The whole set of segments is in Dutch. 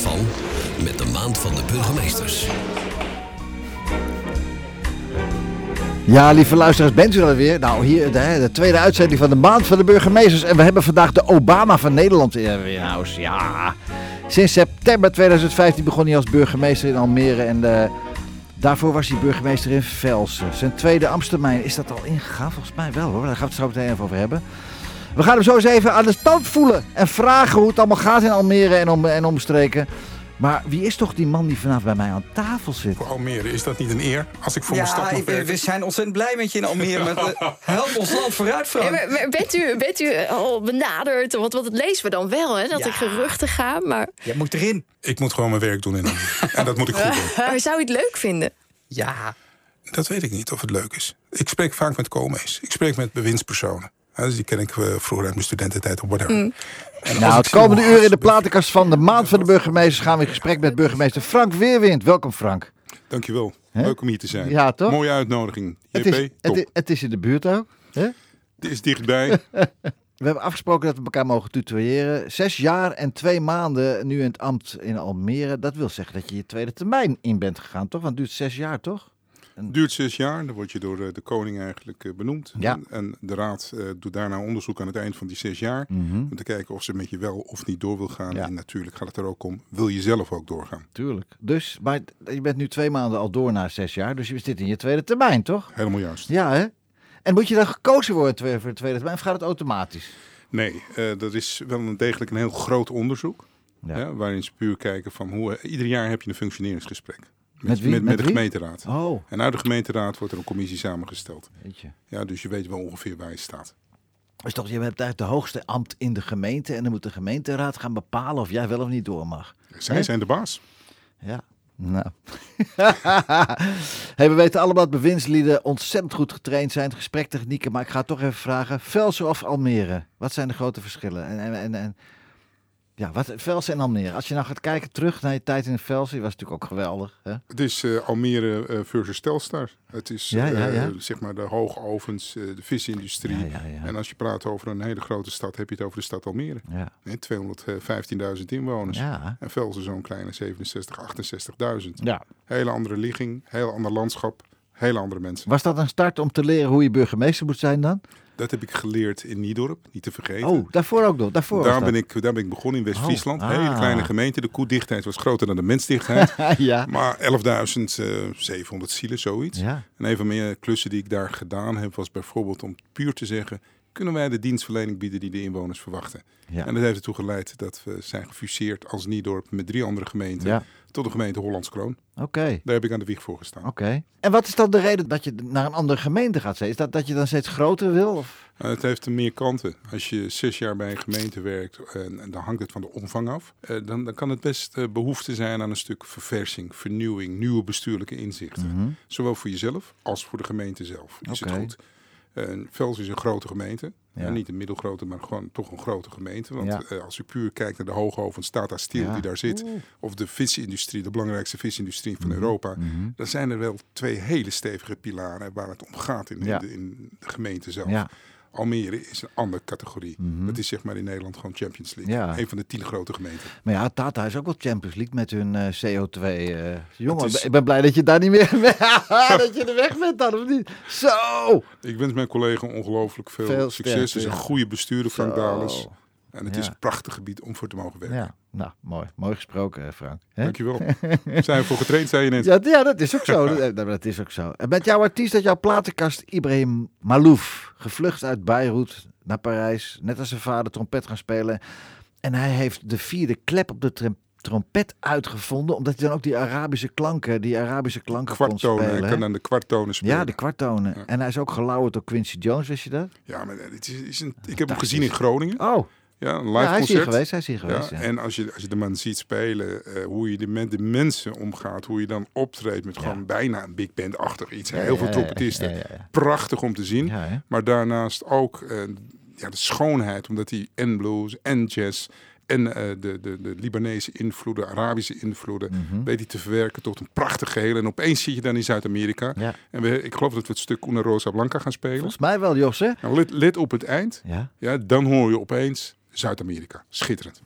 van Met de Maand van de Burgemeesters. Ja, lieve luisteraars, bent u er weer? Nou, hier de, de tweede uitzending van de Maand van de Burgemeesters. En we hebben vandaag de Obama van Nederland in huis. Ja, sinds september 2015 begon hij als burgemeester in Almere. En eh, daarvoor was hij burgemeester in Velsen. Zijn tweede ambtstermijn, is dat al ingegaan? Volgens mij wel hoor, daar gaan we het zo meteen even over hebben. We gaan hem zo eens even aan de stand voelen en vragen hoe het allemaal gaat in Almere en, om, en omstreken. Maar wie is toch die man die vanavond bij mij aan tafel zit? Voor Almere, is dat niet een eer als ik voor mijn stad ik- we, werken? we zijn ontzettend blij met je in Almere. Met, help ons land vooruit, Ja, Frank. maar- maar bent, u, bent u al benaderd? Want, het lezen we dan wel, hè? Dat Ja. er geruchten gaan. Maar, Jij moet erin. Ik moet gewoon mijn werk doen in Almere. En dat moet ik goed doen. maar zou u het leuk vinden? Ja. Dat weet ik niet of het leuk is. Ik spreek vaak met komees. Ik spreek met bewindspersonen. Ja, dus die ken ik eh, vroeger uit mijn studententijd of whatever. En als Nou, het komende uur in de platenkast van de Maand van de Burgemeesters gaan we in gesprek met burgemeester Frank Weerwind. Welkom Frank. Dankjewel. Hè? Leuk om hier te zijn. Ja, toch? Mooie uitnodiging. Het JP, is, het, top. is, het is in de buurt ook. Hè? Het is dichtbij. We hebben afgesproken dat we elkaar mogen tutoyeren. Zes jaar en twee maanden nu in het ambt in Almere. Dat wil zeggen dat je je tweede termijn in bent gegaan, toch? Want het duurt zes jaar, toch? Duurt zes jaar. Dan word je door eh, de koning eigenlijk eh, benoemd. Ja. En de raad eh, doet daarna onderzoek aan het eind van die zes jaar. Om te kijken of ze met je wel of niet door wil gaan. Mhm. Ja. En natuurlijk gaat het er ook om, wil je zelf ook doorgaan? Tuurlijk. Dus, maar je bent nu twee maanden al door na zes jaar. Dus je zit in je tweede termijn, toch? Helemaal juist. Ja, hè? En moet je dan gekozen worden voor de tweede termijn? Of gaat het automatisch? Nee, dat is wel een degelijk een heel groot onderzoek. Ja. Ja. waarin ze puur kijken van hoe... ieder jaar heb je een functioneringsgesprek. Met wie? Met, Met de gemeenteraad. Oh, En uit de gemeenteraad wordt er een commissie samengesteld. weet je. Ja, dus je weet wel ongeveer waar je staat. Dus toch, je bent eigenlijk de hoogste ambt in de gemeente. En dan moet de gemeenteraad gaan bepalen of jij wel of niet door mag. Zij zijn de baas. Ja. Nou. hey, we weten allemaal dat bewindslieden ontzettend goed getraind zijn. Gesprektechnieken. Maar ik ga toch even vragen. Velsen of Almere? Wat zijn de grote verschillen? En, en, en, en- ja, wat, Velsen en Almere. Als je nou gaat kijken terug naar je tijd in Velsen. was natuurlijk ook geweldig. Hè? Het is eh, Almere eh, versus Telstar. Het is Ja, ja, eh, zeg maar de hoogovens, de visindustrie. En als je praat over een hele grote stad, heb je het over de stad Almere. Ja. Hè, 215.000 inwoners. En Velsen zo'n kleine 67, 68.000. ja. Hele andere ligging, heel ander landschap, hele andere mensen. Was dat een start om te leren hoe je burgemeester moet zijn dan? Dat heb ik geleerd in Niedorp, niet te vergeten. Oh, daarvoor ook nog. Daarvoor daar, ben ik, daar ben ik begonnen in West-Friesland. Oh, Hele ah. kleine gemeente. De koedichtheid was groter dan de mensdichtheid. ja. maar 11.700 zielen, zoiets. ja. En een van mijn klussen die ik daar gedaan heb, was bijvoorbeeld om puur te zeggen... kunnen wij de dienstverlening bieden die de inwoners verwachten? Ja. En dat heeft ertoe geleid dat we zijn gefuseerd als Niedorp... met drie andere gemeenten Ja. tot de gemeente Hollands Kroon. Oké. Daar heb ik aan de wieg voor gestaan. Oké. En wat is dan de reden dat je naar een andere gemeente gaat? Is dat dat je dan steeds groter wil? Of? Uh, het heeft meer kanten. Als je zes jaar bij een gemeente werkt, en, en dan hangt het van de omvang af, eh, dan, dan kan het best eh, behoefte zijn aan een stuk verversing, vernieuwing, nieuwe bestuurlijke inzichten. Zowel voor jezelf als voor de gemeente zelf. Is Mhm. Het goed? Uh, Vels is een grote gemeente. Ja. Niet een middelgrote, maar gewoon toch een grote gemeente. Want Ja. eh, als u puur kijkt naar de Hoogoven, staat daar stil Ja. die daar zit. Of de visindustrie, de belangrijkste visindustrie van Mhm. Europa. Dan zijn er wel twee hele stevige pilaren waar het om gaat in, in de, in de gemeente zelf. Almere is een andere categorie. Dat is zeg maar in Nederland gewoon Champions League. Ja. Een van de tien grote gemeenten. Maar ja, Tata is ook wel Champions League met hun eh, CO2. eh jongen, Het is- ik ben blij dat je daar niet meer dat je er weg bent dan, of niet? Zo! Ik wens mijn collega ongelooflijk veel, Veel succes. Het is een goede bestuurder, Frank. Dalens. En het is een prachtig gebied om voor te mogen werken. Ja, nou, mooi. Mooi gesproken, eh, Frank. Hè? Dankjewel. Zijn we voor getraind, zei je net. Ja, ja, dat is ook zo. dat, eh, dat is ook zo. En met jouw artiest uit jouw platenkast, Ibrahim Malouf. Gevlucht uit Beirut naar Parijs. Net als zijn vader trompet gaan spelen. En hij heeft de vierde klep op de trom- trompet uitgevonden. Omdat hij dan ook die Arabische klanken, die Arabische klanken kon spelen. Hij kan aan de kwarttonen spelen. Ja, de kwarttonen. Ja. En hij is ook gelauwerd door Quincy Jones, wist je dat? Ja, maar het is, is een, ik heb hem gezien in Groningen. Oh, Ja, een ja, live hij is hier concert. geweest. Hij is hier geweest, Ja, ja. En als je, als je de man ziet spelen, eh, hoe je de, met de mensen omgaat, hoe je dan optreedt met gewoon bijna een big band-achtig iets. Heel veel trompetisten. Prachtig om te zien. Maar daarnaast ook eh, ja, de schoonheid, omdat hij en blues en jazz en eh, de, de, de Libanese invloeden, Arabische invloeden, Mhm. weet hij te verwerken tot een prachtig geheel. En opeens zit je dan in Zuid-Amerika. Ja. En we, ik geloof dat we het stuk Una Rosa Blanca gaan spelen. Volgens mij wel, Jos, hè? Let, let op het eind, Ja. ja, dan hoor je opeens Zuid-Amerika. Schitterend.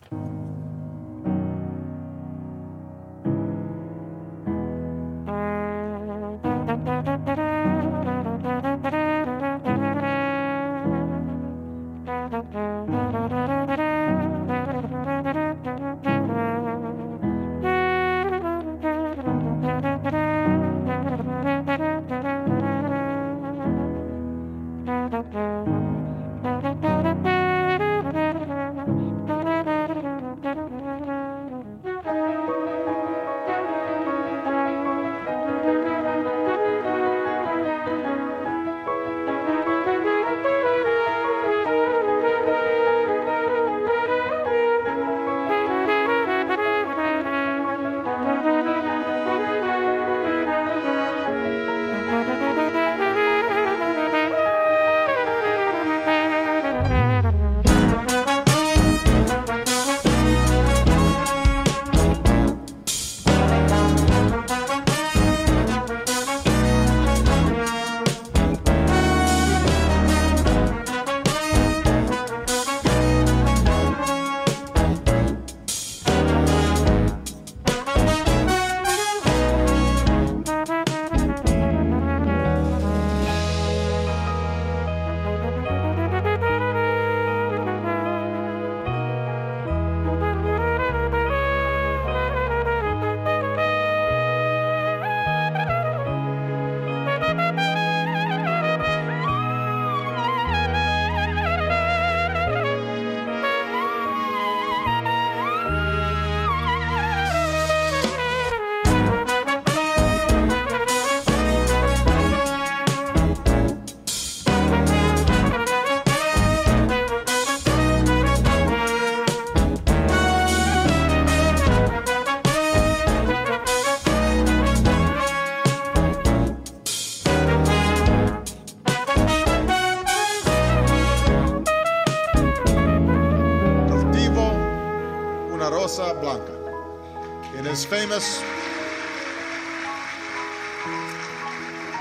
Famous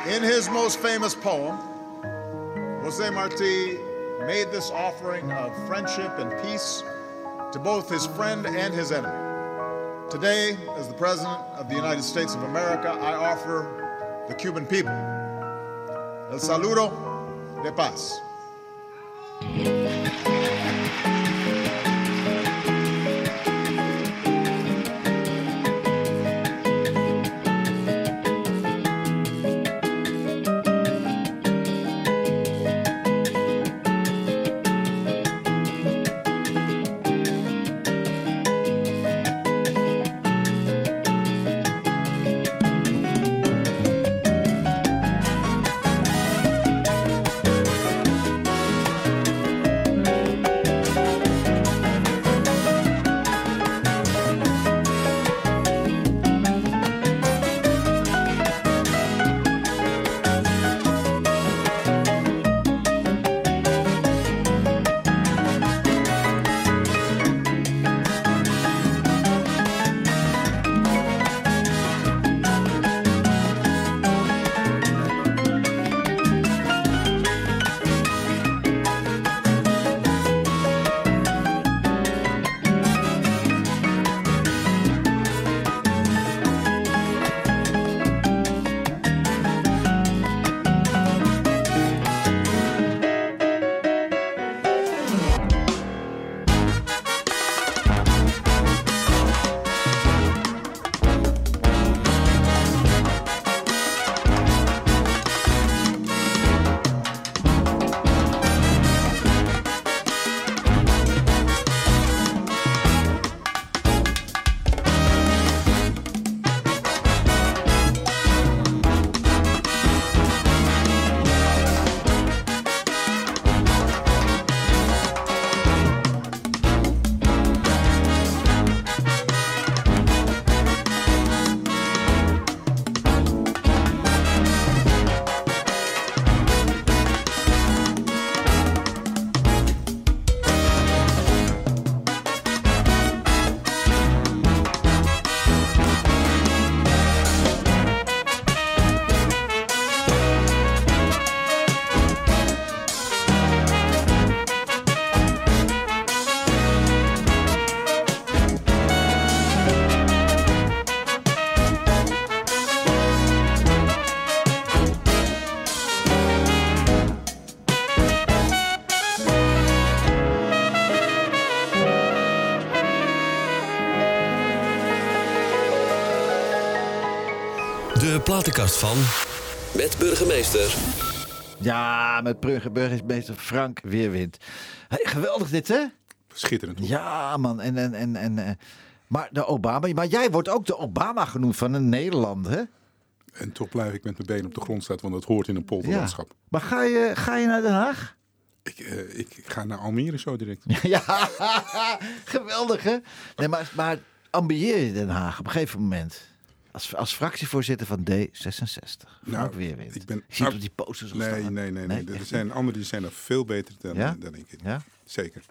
in his most famous poem, Jose Marti made this offering of friendship and peace to both his friend and his enemy. Today, as the President of the United States of America, I offer the Cuban people el saludo de paz. Platenkast van. Met burgemeester. Ja, met burgemeester Frank Weerwind. Hey, geweldig dit, hè? Schitterend. Ja, man. En, en, en, en, eh, maar de Obama. Maar jij wordt ook de Obama genoemd van een Nederland, hè? En toch blijf ik met mijn benen op de grond staan, want dat hoort in een polderlandschap. Maar ga je, ga je naar Den Haag? Ik, eh, ik ga naar Almere zo direct. Ja, geweldig, hè? Nee, maar, maar ambieer je Den Haag op een gegeven moment? Als, als fractievoorzitter van D66. Frank Nou, Weerwind. ik ben- zie het nou, op die posters Nee, staan. nee, nee. nee. Er zijn anderen die zijn er veel beter dan, Ja? dan ik. Ja? Zeker.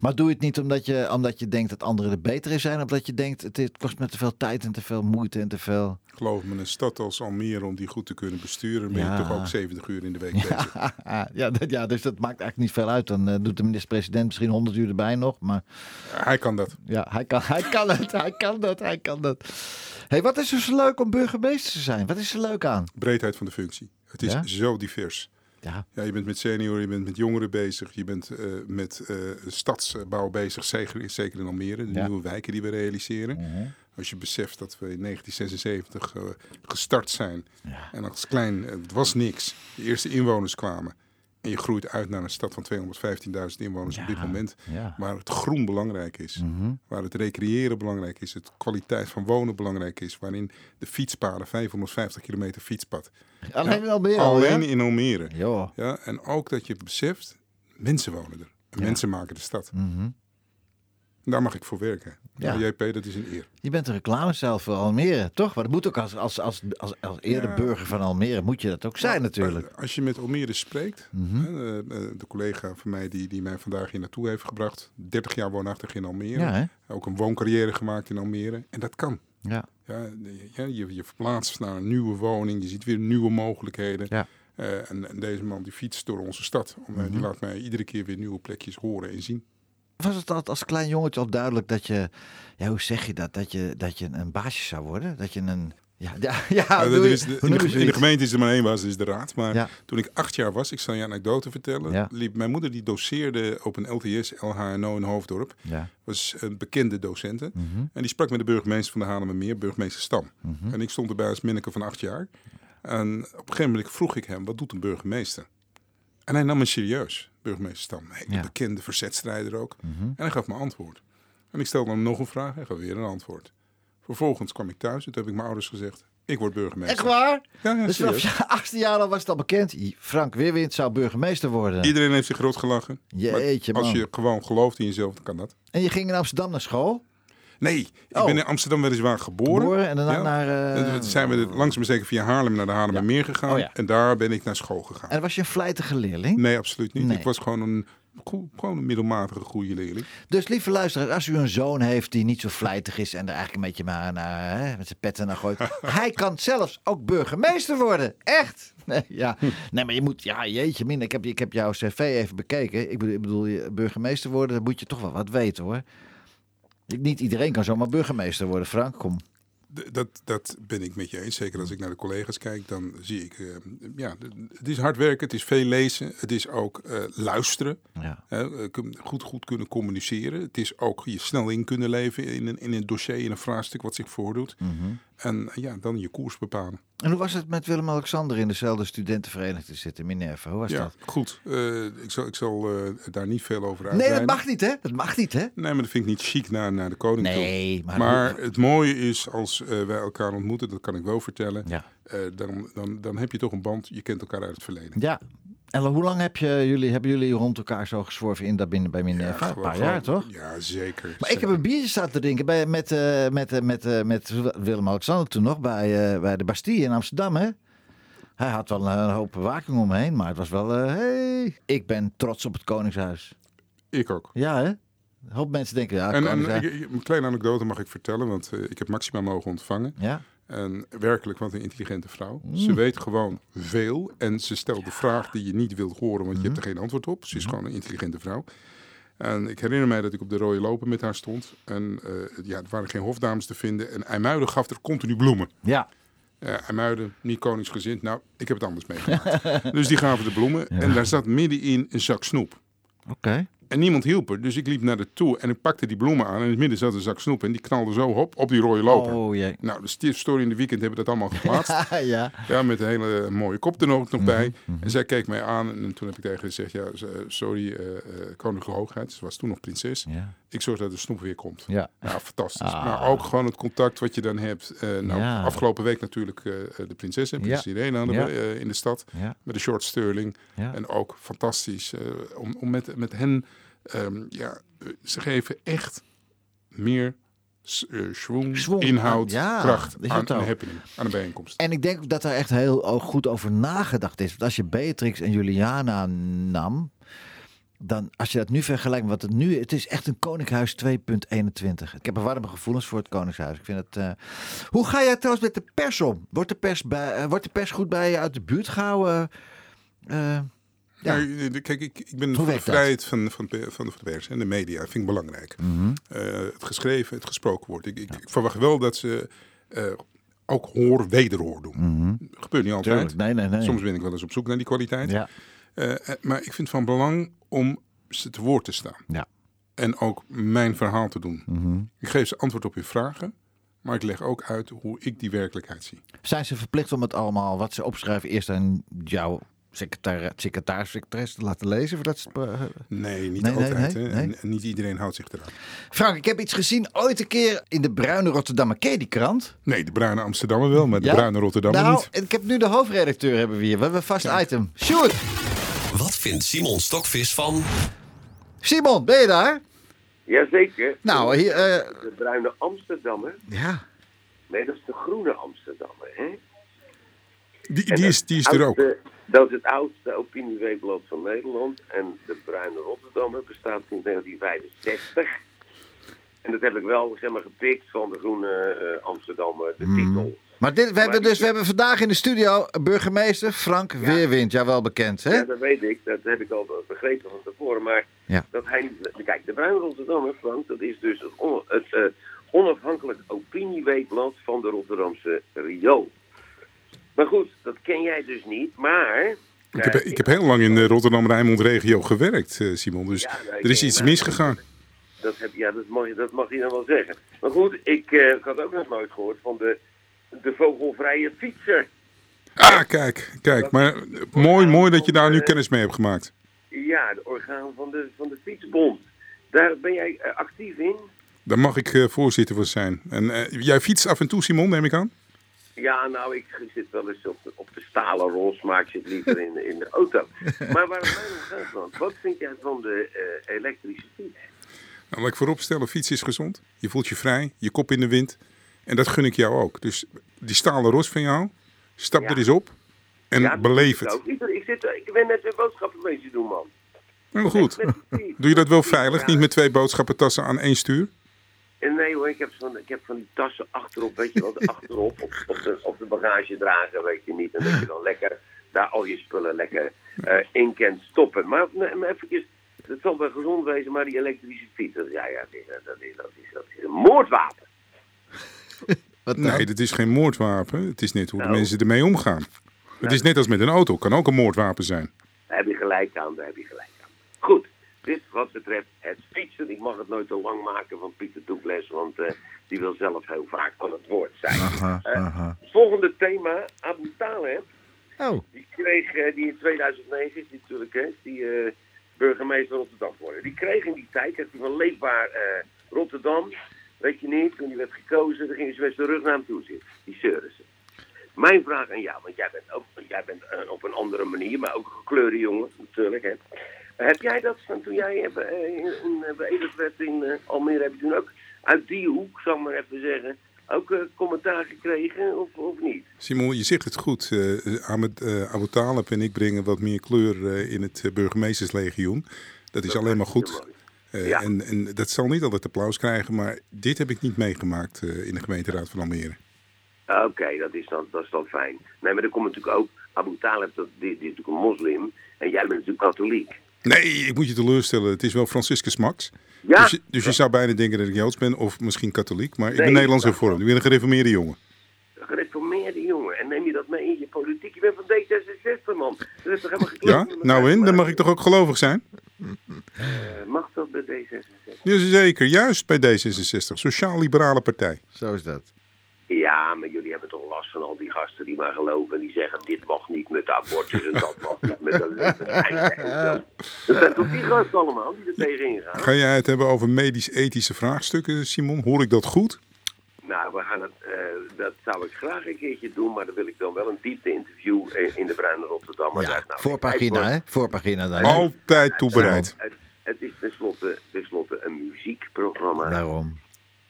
Maar doe het niet omdat je, omdat je denkt dat anderen er beter in zijn? Of omdat je denkt het, het kost me te veel tijd en te veel moeite en te veel... Geloof me, een stad als Almere, om die goed te kunnen besturen, ben Ja. je toch ook 70 uur in de week bezig. ja, dat, ja, dus dat maakt eigenlijk niet veel uit. Dan eh, doet de minister-president misschien 100 uur erbij nog. Maar Hij kan dat. ja, hij kan, hij kan het, hij kan dat, hij kan dat. hey, wat is er zo leuk om burgemeester te zijn? Wat is er leuk aan? Breedheid van de functie. Het is Ja? zo divers. Ja, Ja, je bent met senioren, je bent met jongeren bezig, je bent eh, met eh, stadsbouw bezig, zeker, zeker in Almere, de Ja. nieuwe wijken die we realiseren. Als je beseft dat we in 1976 eh, gestart zijn Ja. en als klein, het was niks. De eerste inwoners kwamen en je groeit uit naar een stad van 215.000 inwoners op dit moment. ja. Waar het groen belangrijk is, waar het recreëren belangrijk is, het kwaliteit van wonen belangrijk is, waarin de fietspaden, 550 kilometer fietspad, alleen in Almere al, alleen in Almere. Ja, en ook dat je beseft, mensen wonen er. En mensen maken de stad. Mhm. Daar mag ik voor werken. Ja. JP, dat is een eer. Je bent een reclamecel voor Almere, toch? Maar dat moet ook als, als, als, als, als eerder Ja. burger van Almere moet je dat ook zijn natuurlijk. Maar Als je met Almere spreekt, Mhm. eh, eh, de collega van mij die, die mij vandaag hier naartoe heeft gebracht, 30 jaar woonachtig in Almere, Ja, ook een wooncarrière gemaakt in Almere. En dat kan. Ja. Ja, je, je verplaatst naar een nieuwe woning, je ziet weer nieuwe mogelijkheden. Ja. Eh, en, en deze man die fietst door onze stad. Om, eh, Mhm. Die laat mij iedere keer weer nieuwe plekjes horen en zien. Was het al als klein jongetje al duidelijk dat je, ja, hoe zeg je dat, dat je, dat je een baasje zou worden? Dat je een, ja, ja, ja Ja, je- is de, in, de, in gemeente is er maar één baas, is de raad. Maar Ja. toen ik acht jaar was, ik zal je een anekdote vertellen, Ja. liep mijn moeder die doseerde op een LTS, LHNO in Hoofddorp. Ja. was een bekende docenten. Mhm. En die sprak met de burgemeester van de Haarlemmermeer, burgemeester Stam. Mhm. En ik stond erbij als minneke van acht jaar. En op een gegeven moment vroeg ik hem, wat doet een burgemeester? En hij nam me serieus, burgemeester Stam. Een hele Ja. bekende verzetstrijder ook. Mhm. En hij gaf me antwoord. En ik stelde hem nog een vraag, hij gaf weer een antwoord. Vervolgens kwam ik thuis en toen heb ik mijn ouders gezegd, ik word burgemeester. Echt waar? Ja, ja, Dus vanaf achtste jaar al was het al bekend. Frank Weerwind zou burgemeester worden. Iedereen heeft zich groot gelachen. Jeetje, Maar als man. je gewoon gelooft in jezelf, dan kan dat. En je ging in Amsterdam naar school? Nee, ik Oh. ben in Amsterdam weliswaar geboren. Geboren en daarna Ja. naar... eh, En zijn we langzaam zeker via Haarlem naar de Haarlemmermeer gegaan. Oh ja. En daar ben ik naar school gegaan. En was je een vlijtige leerling? Nee, absoluut niet. Nee. Ik was gewoon een, gewoon een middelmatige goede leerling. Dus lieve luisteraars, als u een zoon heeft die niet zo vlijtig is en er eigenlijk een beetje maar naar, hè, met zijn petten naar gooit. hij kan zelfs ook burgemeester worden. Echt? Nee, ja. nee maar je moet, ja jeetje min, ik heb, ik heb jouw cv even bekeken. Ik bedoel, ik bedoel, je burgemeester worden, dan moet je toch wel wat weten hoor. Niet iedereen kan zomaar burgemeester worden, Frank. Kom. Dat, dat ben ik met je eens. Zeker als ik naar de collega's kijk, dan zie ik... eh, ja, het is hard werken, het is veel lezen. Het is ook eh, luisteren. Ja. eh, goed, goed kunnen communiceren. Het is ook je snel in kunnen leven in een, in een dossier, in een vraagstuk wat zich voordoet. Mhm. En ja, dan je koers bepalen. En hoe was het met Willem-Alexander in dezelfde studentenvereniging te zitten, Minerva? Hoe was ja, dat? goed. Eh, ik zal, ik zal eh, daar niet veel over Nee, uitweiden. dat mag niet hè? Dat mag niet hè? Nee, maar dat vind ik niet chic naar, naar de koning toe. Nee, maar... Maar het mooie is als eh, wij elkaar ontmoeten, dat kan ik wel vertellen. Ja. dan, dan, dan heb je toch een band. Je kent elkaar uit het verleden. Ja. En hoe lang heb je, jullie, hebben jullie rond elkaar zo gezworven in dat binnen bij Minerva? een paar jaar, toch? Ja, zeker. Maar ik heb een biertje staan te drinken bij, met, eh, met, eh, met, eh, met Willem-Alexander toen nog bij, bij de Bastille in Amsterdam, hè? Hij had wel een, hoop bewaking omheen, maar het was wel... hey, ik ben trots op het Koningshuis. Ik ook. Ja, hè? Een hoop mensen denken, ja, En, ik- een kleine anekdote mag ik vertellen, want ik heb Maxima mogen ontvangen. Ja? En werkelijk, wat een intelligente vrouw. Mm. Ze weet gewoon veel en ze stelt de vraag die je niet wilt horen, want je hebt er Mm-hmm. geen antwoord op. Ze is gewoon een intelligente vrouw. En ik herinner mij dat ik op de rode lopen met haar stond. En eh, ja, er waren geen hofdames te vinden. En IJmuiden gaf er continu bloemen. Ja. Ja, IJmuiden, niet koningsgezind. Nou, ik heb het anders meegemaakt. dus die gaven de bloemen. En daar zat middenin een zak snoep. Oké. En niemand hielp er. Dus ik liep naar de toe en ik pakte die bloemen aan. En in het midden zat een zak snoep. En die knalde zo op, op die rode loper. Oh jee. Nou, de Story in de weekend hebben dat allemaal geplaatst. ja. ja, met een hele mooie kop er nog, nog bij. Mhm, En zij keek mij aan. En toen heb ik tegen haar gezegd, ja, sorry, eh eh, koninklijke hoogheid. Ze was toen nog prinses. Ja. Ik zorg dat de snoep weer komt. Ja. Ja, fantastisch. Ah. Maar ook gewoon het contact wat je dan hebt. Eh, nou, Ja. afgelopen week natuurlijk de prinses en prinses Ja. Irene in de stad. Met de short Sterling. En ook fantastisch om, om met, met hen... ehm, ja, eh, ze geven echt meer eh, schwung, inhoud, ja, kracht is aan een happening, aan een bijeenkomst. En ik denk dat er echt heel goed over nagedacht is. Want als je Beatrix en Juliana nam, dan als je dat nu vergelijkt met wat het nu het is, echt een Koningshuis 2.21. Ik heb er warme gevoelens voor het Koningshuis. Ik vind het. eh, Hoe ga jij trouwens met de pers om? Wordt de pers, bij, wordt de pers goed bij je uit de buurt gehouden? Eh, ja. Nou, kijk, ik, ik ben Hoe voor de vrijheid van, van, van, van de pers en de media vind ik belangrijk. Mhm. Eh, het geschreven, het gesproken woord. Ik, ik, ik verwacht wel dat ze eh, ook hoor, wederhoor doen. Mhm. Gebeurt niet altijd. Tuurlijk. Nee, nee, nee. Soms ben ik wel eens op zoek naar die kwaliteit. Ja. Eh, eh, maar ik vind het van belang om ze te woord te staan. Ja. En ook mijn verhaal te doen. Mhm. Ik geef ze antwoord op hun vragen. Maar ik leg ook uit hoe ik die werkelijkheid zie. Zijn ze verplicht om het allemaal wat ze opschrijven eerst aan jouw secretaris, secretaris, secretaris te laten lezen? Voordat ze, het, eh, Nee, niet Nee, nee, altijd. nee, hè. nee. En, en niet iedereen houdt zich eraan. Frank, ik heb iets gezien ooit een keer in de Bruine Rotterdammer. Ken je die krant? Nee, de bruine Amsterdammer wel, maar de Ja? bruine Rotterdammer nou, niet. ik heb nu de hoofdredacteur hebben we hier. We hebben een vast item. Sjoerd! Wat vindt Simon Stokvis van... Simon, ben je daar? Jazeker. Nou, hier, eh, De bruine Amsterdammer. ja. Nee, dat is de groene Amsterdammer, hè? Die, die, is, die is er ook. Dat is het oudste opinieweekblad van Nederland. En de Bruine Rotterdammer bestaat sinds 1965. En dat heb ik wel zeg maar, gepikt van de Groene eh, Amsterdammer, de titel. Maar dit, we, Maar hebben die- dus, we hebben vandaag in de studio burgemeester Frank Weerwind. Ja, wel bekend, hè? Ja, dat weet ik. Dat heb ik al begrepen van tevoren. Maar Ja. dat hij. Kijk, de Bruine Rotterdammer, Frank, dat is dus het, on- het eh, onafhankelijk opinieweekblad van de Rotterdamse Rio. Maar goed, dat ken jij dus niet. Maar... Ik heb, ik heb heel lang in de Rotterdam-Rijnmond-regio gewerkt, eh, Simon. Dus Ja, nou, er is iets misgegaan. Dat, heb, ja, dat, mag, je- dat mag hij dan wel zeggen. Maar goed, ik, eh, ik had ook nog nooit gehoord van de, de vogelvrije fietser. Ah, kijk, kijk. Maar eh, mooi, mooi dat je daar nu kennis mee hebt gemaakt. Ja, de orgaan van de, van de fietsbond. Daar ben jij actief in? Daar mag ik voorzitter voor zijn. En jij fietst af en toe, Simon, neem ik aan? Ja, nou, ik zit wel eens op de, op de stalen ros, maar ik zit liever in, de- in de auto. Maar waar het mij om gaat, wat vind jij van de eh, elektrische fiets? Nou, laat ik vooropstellen, fietsen is gezond. Je voelt je vrij, je kop in de wind. En dat gun ik jou ook. Dus die stalen ros van jou, stap Ja. er eens op en Ja, beleef het. Ik, ik, zit, ik ben net weer boodschappen bezig doen, man. Heel goed. De fiets. Doe je dat wel veilig? Niet met twee boodschappentassen aan één stuur? En nee hoor, ik heb, van, ik heb van die tassen achterop, weet je wel, de achterop op, op, de, op de bagagedrager, weet je niet. En dat je dan lekker daar al je spullen lekker eh, in kan stoppen. Maar, maar eventjes, het zal wel gezond wezen, maar die elektrische fiets, dat, ja, ja, dat, is, dat, is, dat, is, dat is een moordwapen. Nee, dat is geen moordwapen. Het is net hoe de Nou. mensen ermee omgaan. Het is net als met een auto. Kan ook een moordwapen zijn. Daar heb je gelijk aan, daar heb je gelijk dit wat betreft het fietsen. Ik mag het nooit te lang maken van Pieter Douglas, want eh, die wil zelf heel vaak van het woord zijn. Aha, Eh. Volgende thema, Abu Taleb. Oh, Die kreeg, eh, die in 2009 is die natuurlijk, hè, die burgemeester Rotterdam geworden. Die kreeg in die tijd, heeft hij van Leefbaar Rotterdam, weet je niet, toen hij werd gekozen, dan gingen ze met zijn rug naar hem toe zitten. Die ze. Mijn vraag aan jou, want jij bent, ook, jij bent op een andere manier, maar ook een gekleurde jongen, natuurlijk. Hè. Heb jij dat van toen jij eh, in, in, eh, beëdigd werd in eh, Almere, heb je toen ook uit die hoek, zal ik maar even zeggen, ook eh, commentaar gekregen of, of niet? Simon, je zegt het goed. eh Ahmed uh, Abu Talib en ik brengen wat meer kleur eh, in het eh, burgemeesterslegioen. Dat is alleen maar goed. Eh, Ja. en, en dat zal niet altijd applaus krijgen, maar dit heb ik niet meegemaakt eh, in de gemeenteraad van Almere. Ah, Oké, dat, is dan, dat is dan fijn. Nee, maar er komt natuurlijk ook... Abu Talib, dat, die, die is natuurlijk een moslim. En jij bent natuurlijk katholiek. Nee, ik moet je teleurstellen. Het is wel Franciscus Max. Ja. Dus, je- dus je zou bijna denken dat ik Joods ben of misschien katholiek. Maar ik ben Nederlands hervormd. Ik ben een gereformeerde jongen. Een gereformeerde jongen. En neem je dat mee in je politiek? Je bent van D66, man. Dat is toch helemaal gekleurd Ja, nou in, dan mag ik toch ook gelovig zijn? Eh, mag dat bij D66? Jazeker, juist bij D66. Sociaal-liberale partij. zo is dat. Ja, maar jullie hebben toch last van al die gasten die maar geloven. En die zeggen, dit mag niet met de abortus en dat mag niet met de. Dat zijn toch die gasten allemaal die er tegenin gaan? Ga jij het hebben over medisch-ethische vraagstukken, Simon? Hoor ik dat goed? Nou, we gaan het, eh, dat zou ik graag een keertje doen, maar dan wil ik dan wel een diepte interview eh, in de Bruine Rotterdam. Maar Ja, daar- nou, voorpagina, kijk, hè? Voorpagina hè? Altijd toebereid. Het, het is tenslotte, tenslotte een muziekprogramma. Daarom.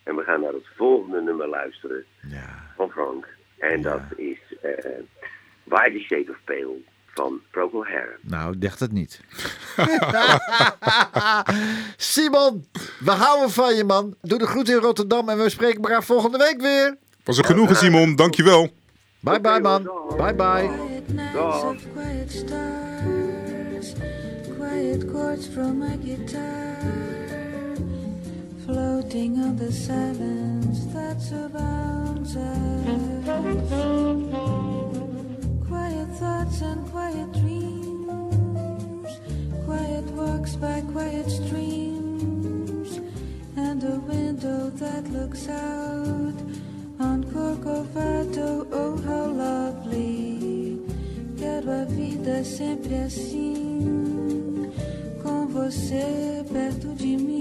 En we gaan naar het volgende nummer luisteren Ja. van Frank. En dat is eh Why the Shade of Pale van Procol Harum. Nou, ik dacht het niet. Simon, we houden van je, man. Doe de groet in Rotterdam en we spreken elkaar volgende week weer. Was er genoegen, Simon? Dankjewel. Bye bye, man. Bye bye. Quiet nights Dag. of quiet stars, quiet chords from my guitar, floating on the silence that surrounds us. Quiet thoughts and quiet dreams, quiet walks by quiet streams, and a window that looks out on Corcovado. Oh, how lovely! Quero a vida sempre assim, com você perto de mim,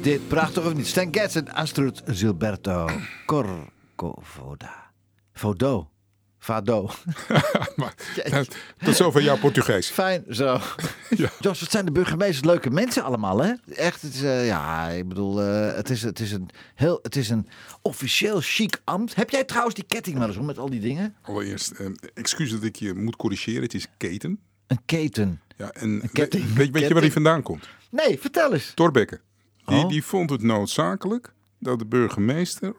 is dit prachtig of niet? Stan Getz en Astrid Gilberto Corcovoda. Fado. maar, tot zover jouw Portugees. Fijn, zo. Ja. Jos, wat zijn de burgemeesters leuke mensen allemaal, hè? Echt, het is, eh, ja, ik bedoel, eh, het, is, het, is een heel, het is een officieel chic ambt. Heb jij trouwens die ketting wel eens om met al die dingen? Allereerst, eh, excuus dat ik je moet corrigeren. Het is keten. Een keten. Ja, en ketting. Weet, weet je waar die vandaan komt? Nee, vertel eens. Torbekke. Die, Oh. die vond het noodzakelijk dat de burgemeester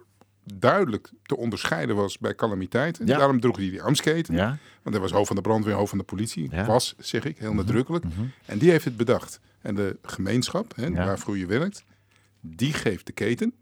duidelijk te onderscheiden was bij calamiteiten. Ja. Daarom droeg hij die ambtsketen. Ja. Want hij was hoofd van de brandweer, hoofd van de politie. Ja. Mhm. Was, zeg ik, heel nadrukkelijk. En die heeft het bedacht. En de gemeenschap, hè, waarvoor je werkt, die geeft de keten.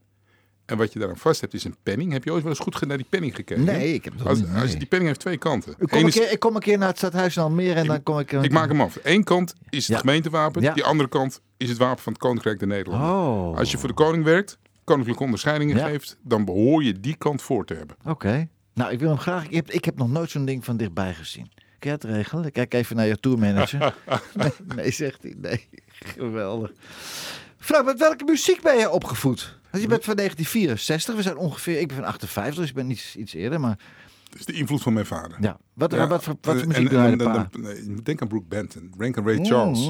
En wat je daaraan vast hebt is een penning. Heb je ooit wel eens goed naar die penning gekeken? Nee, ik heb dat als, niet, als die penning heeft twee kanten. Ik kom, een keer, ik kom een keer naar het stadhuis in Almere en dan kom ik... ik maak hem af. Eén kant is het Ja. gemeentewapen. Ja. Die andere kant is het wapen van het Koninkrijk der Nederlanden. Oh. Als je voor de koning werkt, koninklijke onderscheidingen Ja. geeft, dan behoor je die kant voor te hebben. Oké. Nou, ik wil hem graag... Ik heb, ik heb nog nooit zo'n ding van dichtbij gezien. Kun het regelen? Ik Kijk even naar je tourmanager. nee, nee, zegt hij. Nee, geweldig. Frank, met welke muziek ben je opgevoed? Want je bent van 1964. We zijn ongeveer... Ik ben van 58, dus ik ben iets, iets eerder. Maar Dat is de invloed van mijn vader. ja, wat, Ja, wat, wat voor en- muziek en- pa? Denk aan Brooke Benton, denk aan Ray Charles.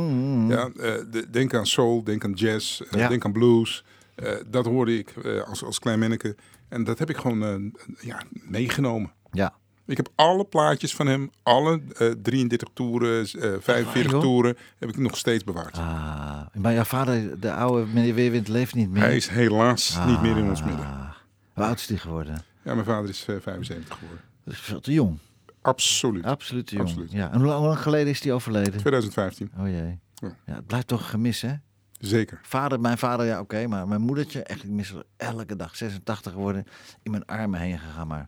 Ja, eh, de- denk aan soul, denk aan jazz, eh, Ja. denk aan blues. Eh, dat hoorde ik eh, als, als klein manneke. En dat heb ik gewoon eh, ja, meegenomen. Ja. Ik heb alle plaatjes van hem, alle eh, 33 toeren, eh 45 joh? toeren, heb ik nog steeds bewaard. Ah, maar jouw vader, de oude meneer Weerwind, leeft niet meer. Hij is helaas niet meer in ons midden. Ah, Hoe oud is die geworden? Ja, mijn vader is eh, 75 geworden. Dat is veel te jong. Absoluut. Absoluut te jong. Absoluut. Ja. En hoe lang, hoe lang geleden is die overleden? 2015, Oh jee. Ja. Ja, het blijft toch gemis, hè? zeker. Vader, mijn vader, ja, oké, maar mijn moedertje, echt, ik mis elke dag. 86 geworden, in mijn armen heen gegaan. Maar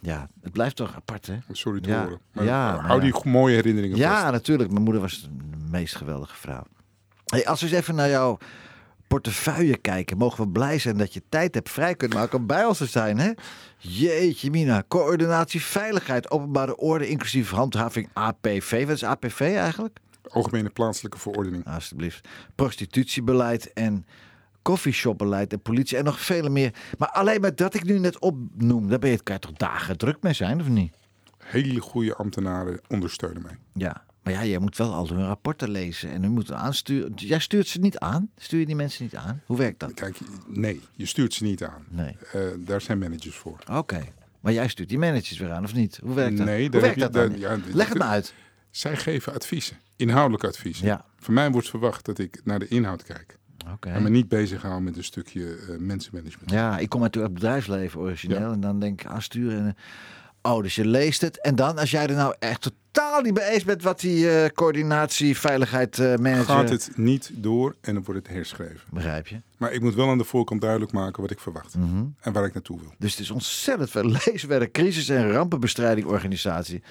ja, het blijft toch apart, hè? Sorry te Ja, horen. Maar ja, hou maar die ja. mooie herinneringen Ja, vast. natuurlijk. Mijn moeder was de meest geweldige vrouw. Hey, als we eens even naar jouw portefeuille kijken, mogen we blij zijn dat je tijd hebt vrij kunnen maken om bij ons te zijn, hè? Jeetje, Mina. Coördinatie veiligheid, openbare orde, inclusief handhaving APV. Wat is APV eigenlijk? Algemene plaatselijke verordening. Alsjeblieft. Prostitutiebeleid en koffieshopbeleid en politie en nog vele meer. Maar alleen maar dat ik nu net opnoem, daar ben je, kan je toch dagen druk mee zijn, of niet? Hele goede ambtenaren ondersteunen mij. Ja. Maar ja, jij moet wel al hun rapporten lezen en hun moeten aansturen. Jij stuurt ze niet aan? Stuur je die mensen niet aan? Hoe werkt dat? Kijk, nee, je stuurt ze niet aan. Nee. Eh, daar zijn managers voor. Oké. Maar jij stuurt die managers weer aan, of niet? Hoe werkt dat? Nee, Hoe werkt dat dan? ja, Leg het me uit. Zij geven adviezen, inhoudelijke adviezen. Ja. Van mij wordt verwacht dat ik naar de inhoud kijk. Oké. En me niet bezig hou met een stukje eh, mensenmanagement. Ja, ik kom uit het bedrijfsleven origineel. Ja. En dan denk ik aansturen. En, eh, oh, dus je leest het. En dan, als jij er nou echt totaal niet mee eens bent wat die eh, coördinatie, veiligheid, manager... Gaat het niet door en dan wordt het herschreven. Begrijp je? Maar ik moet wel aan de voorkant duidelijk maken wat ik verwacht. Mhm. En waar ik naartoe wil. Dus het is ontzettend veel leeswerk, crisis- en rampenbestrijding organisatie.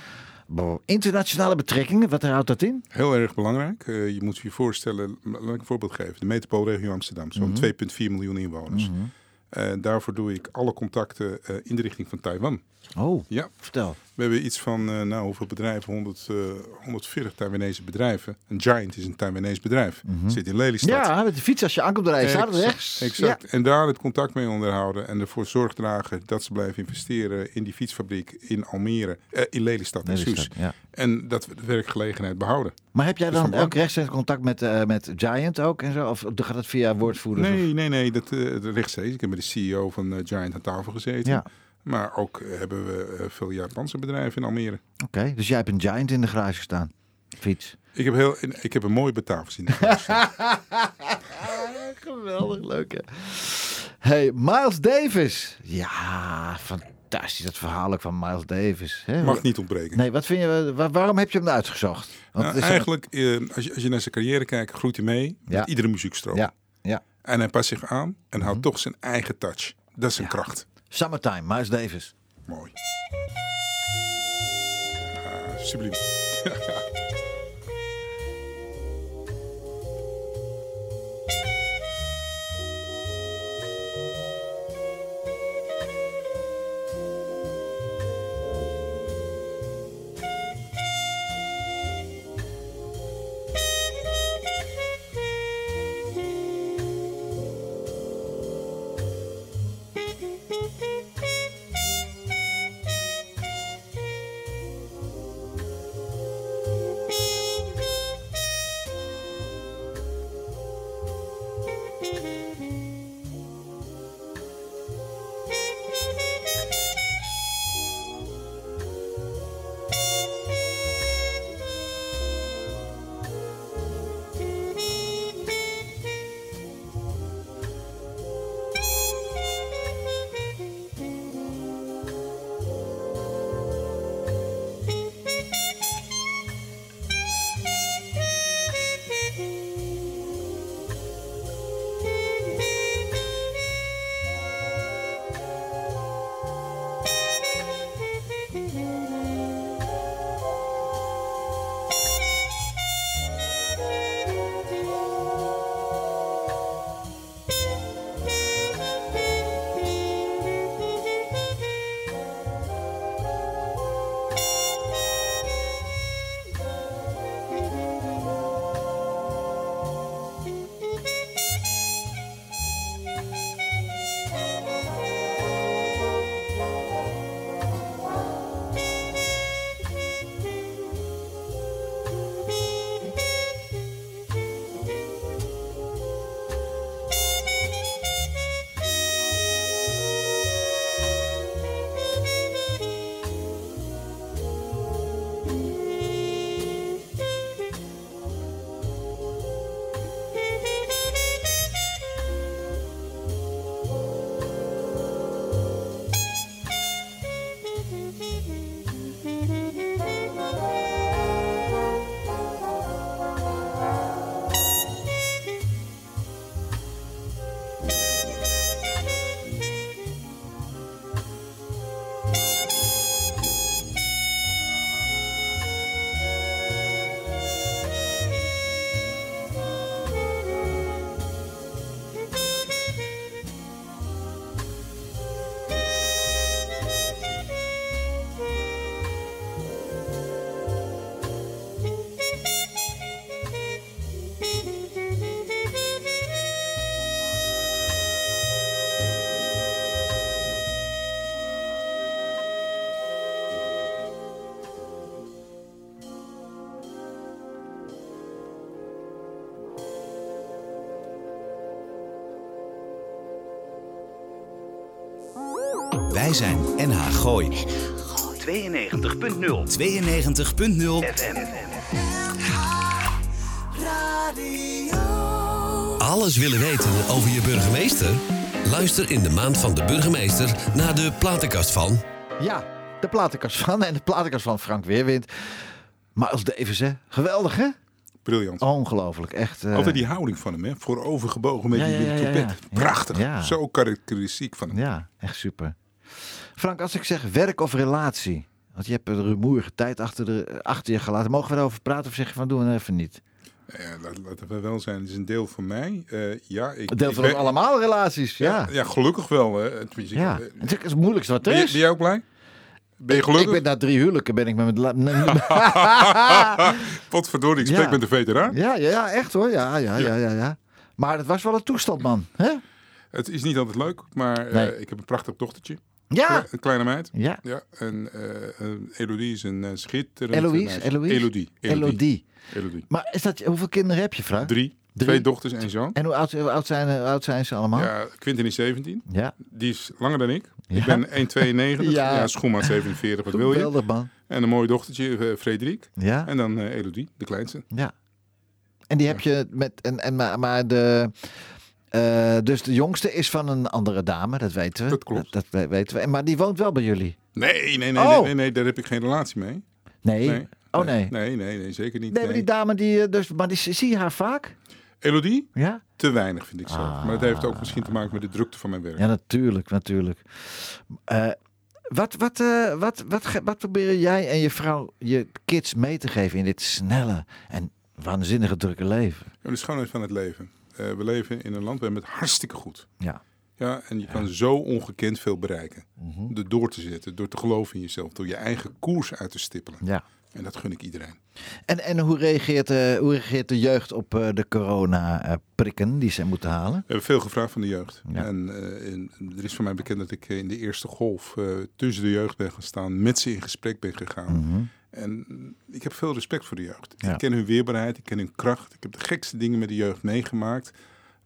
Internationale betrekkingen, wat houdt dat in? Heel erg belangrijk. Eh, je moet je voorstellen, laat ik een voorbeeld geven. De metropoolregio Amsterdam, zo'n Mhm. 2,4 miljoen inwoners. Eh, daarvoor doe ik alle contacten eh, in de richting van Taiwan. Oh, Ja, vertel. We hebben iets van, eh, nou hoeveel bedrijven? 100, eh, 140 Taiwanese bedrijven. Een Giant is een Taiwanese bedrijf. Zit in Lelystad. Mhm. Ja, met de fiets als je aankomt rijden. Staat rechts. Exact. En daar het contact mee onderhouden. En ervoor zorg dragen dat ze blijven investeren in die fietsfabriek in Almere. eh, in Lelystad en Lelystad, Soes. ja. En dat we de werkgelegenheid behouden. Maar heb jij dan ook rechtstreeks contact met, eh, met Giant ook en zo? Of gaat het via woordvoerders? of- Nee, nee, nee. Dat, eh, dat rechtstreeks. Ik heb met de CEO van eh, Giant aan tafel gezeten. Ja. Maar ook hebben we eh, veel Japanse bedrijven in Almere. Oké, dus jij hebt een Giant in de garage staan. Fiets. Ik heb, heel, ik heb een mooie Batavus in de garage. Geweldig, leuk hè. Hey, Miles Davis. Ja, fantastisch. Dat verhaal ook van Miles Davis. Hè? Mag niet ontbreken. Nee, wat vind je, wa- waarom heb je hem uitgezocht? Want Nou, een- eigenlijk, eh, als, je, als je naar zijn carrière kijkt, groeit hij mee Ja. met iedere muziekstroom. Ja, ja. En hij past zich aan en houdt toch zijn eigen touch. Dat is zijn kracht. Summertime, Miles Davis. Mooi. Ah. Wij zijn NH Gooi. 92.0 92.0 FM. Alles willen weten over je burgemeester? Luister in de maand van de burgemeester naar de platenkast van... Ja, de platenkast van en de platenkast van Frank Weerwind. Miles Davis, hè? Geweldig, hè? Briljant. Ongelooflijk, echt. eh, Altijd die houding van hem, hè? voorovergebogen met Ja, die ja, ja, ja, trompet. ja. Prachtig. Ja. Zo karakteristiek van hem. Ja, echt super. Frank, als ik zeg werk of relatie. Want je hebt een rumoerige tijd achter, de, achter je gelaten. Mogen we erover praten of zeg je van doen we even niet? Ja, laat- laten we wel zijn. Het is een deel van mij. Eh, ja, ik, Het deel ik van ben- allemaal relaties, ja. Ja, ja, gelukkig wel. Hè. Ik- Ja, eh, het is het moeilijkste wat er Ben, je- is. ben jij ook blij? Ben je Ik gelukkig? ben na drie huwelijken ben ik met mijn... Potverdorie, ik spreek Ja. met de veteraan. ja, ja, ja, echt hoor. Ja, ja, ja, ja, ja. Maar het was wel een toestand, man. Hè? Het is niet altijd leuk, maar eh, ik heb een prachtig dochtertje. Ja. Een kleine meid. Ja. Ja, en eh eh, Elodie is een schitterend Eloïse? meisje. Eloïse? Elodie. Elodie. Elodie. Maar is dat, hoeveel kinderen heb je, vrouw? Drie. Drie. Twee dochters en zoon. En hoe oud, hoe oud, zijn, hoe oud zijn ze allemaal? Ja, Quinten is 17. Ja. Die is langer dan ik. Ja. Ik ben 1,92. Ja. ja. schoenmaat 47, wat wil je? Man. En een mooi dochtertje, eh, Frederik. Ja. En dan eh, Elodie, de kleinste. Ja. En die heb je met. En, en, maar, maar de. Eh, dus de jongste is van een andere dame, dat weten we. Dat klopt. Dat, we- weten we. Maar die woont wel bij jullie. Nee, nee, nee, Oh. nee, nee, nee, daar heb ik geen relatie mee. Nee. Oh nee. Nee, Nee, nee, nee, zeker niet. maar nee. die dame die. eh, Dus, maar die, zie je haar vaak? Elodie? Ja? Te weinig, vind ik. Ah. Maar dat heeft ook misschien te maken met de drukte van mijn werk. Ja, natuurlijk, natuurlijk. Eh, wat, wat, wat, wat, wat proberen jij en je vrouw je kids mee te geven in dit snelle en waanzinnige drukke leven? En de schoonheid van het leven. Eh, we leven in een land waar het hartstikke goed. Ja. Ja, en je kan zo ongekend veel bereiken. Mhm. Door door te zetten, door te geloven in jezelf, door je eigen koers uit te stippelen. ja. En dat gun ik iedereen. En, en hoe, reageert, eh, hoe reageert de jeugd op eh, de corona-prikken die ze moeten halen? We hebben veel gevraagd van de jeugd. Ja. En, en er is voor mij bekend dat ik in de eerste golf tussen de jeugd ben gaan staan, met ze in gesprek ben gegaan. En ik heb veel respect voor de jeugd. Ja. Ik ken hun weerbaarheid, ik ken hun kracht. Ik heb de gekste dingen met de jeugd meegemaakt.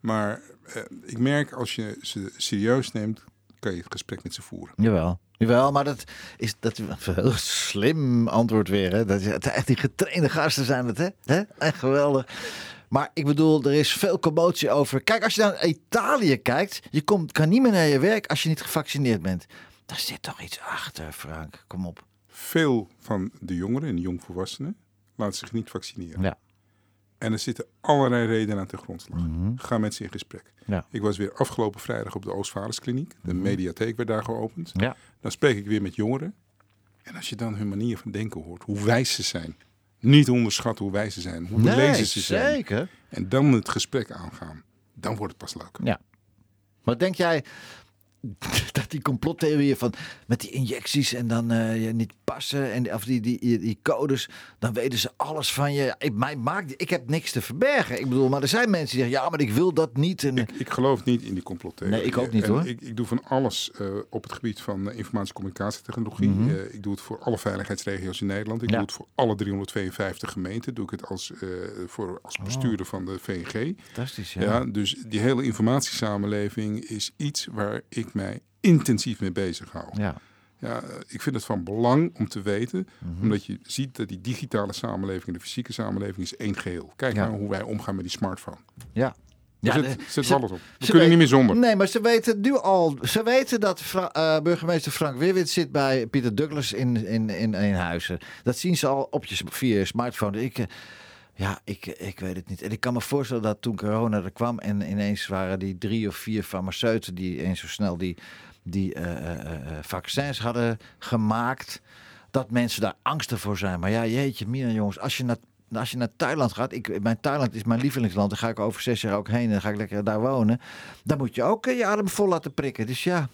Maar eh, ik merk als je ze serieus neemt, kan je het gesprek met ze voeren. Jawel. Jawel, maar dat is, dat heel slim antwoord weer. Hè? Dat het echt die getrainde gasten zijn het, hè? hè? Echt geweldig. Maar ik bedoel, er is veel commotie over. Kijk, als je naar Italië kijkt, je komt, kan niet meer naar je werk als je niet gevaccineerd bent. Daar zit toch iets achter, Frank. Kom op. Veel van de jongeren en de jongvolwassenen laten zich niet vaccineren. Ja. En er zitten allerlei redenen aan ten grondslag. Ga met ze in gesprek. Ja. Ik was weer afgelopen vrijdag op de Oostvaarderskliniek. De mediatheek werd daar geopend. Ja. Dan spreek ik weer met jongeren. En als je dan hun manier van denken hoort, hoe wijs ze zijn. Niet onderschatten hoe wijs ze zijn, hoe belezen ze zijn. zeker. En dan het gesprek aangaan. Dan wordt het pas leuk. Ja. Maar denk jij dat die complottheorieën van met die injecties en dan eh, je niet passen en of die, die, die, codes, dan weten ze alles van je. Ik, mij maakt, ik heb niks te verbergen. Ik bedoel, maar er zijn mensen die zeggen ja, maar ik wil dat niet. En, Ik, ik geloof niet in die complottheorie. Nee, ik ook niet, En hoor. Ik, ik doe van alles eh, op het gebied van uh, informatie- en communicatietechnologie. Uh, ik doe het voor alle veiligheidsregio's in Nederland. Ik Mhm. Ja. doe het voor alle 352 gemeenten. Doe ik het als, voor, als bestuurder van de VNG. Fantastisch, Ja. ja. dus die hele informatiesamenleving is iets waar ik mij intensief mee bezig hou. ja. Ja, ik vind het van belang om te weten, Mhm. omdat je ziet dat die digitale samenleving en de fysieke samenleving is één geheel. Kijk Ja. nou hoe wij omgaan met die smartphone. ja. Ja, zit, zit ze- alles op. We ze kunnen weet- niet meer zonder. Nee, maar ze weten nu al. Ze weten dat Fra- eh, burgemeester Frank Weerwit zit bij Pieter Douglas in, in, in, in Huizen. Dat zien ze al op je, via je smartphone. Ik, eh, ja, ik, ik weet het niet. En ik kan me voorstellen dat toen corona er kwam en ineens waren die drie of vier farmaceuten die eens zo snel die, die eh, eh, eh, vaccins hadden gemaakt, dat mensen daar angstig voor zijn. Maar ja, jeetje, mina jongens, als je naar als je naar Thailand gaat, ik, mijn Thailand is mijn lievelingsland, dan ga ik over zes jaar ook heen en dan ga ik lekker daar wonen. Dan moet je ook je adem vol laten prikken. Dus ja,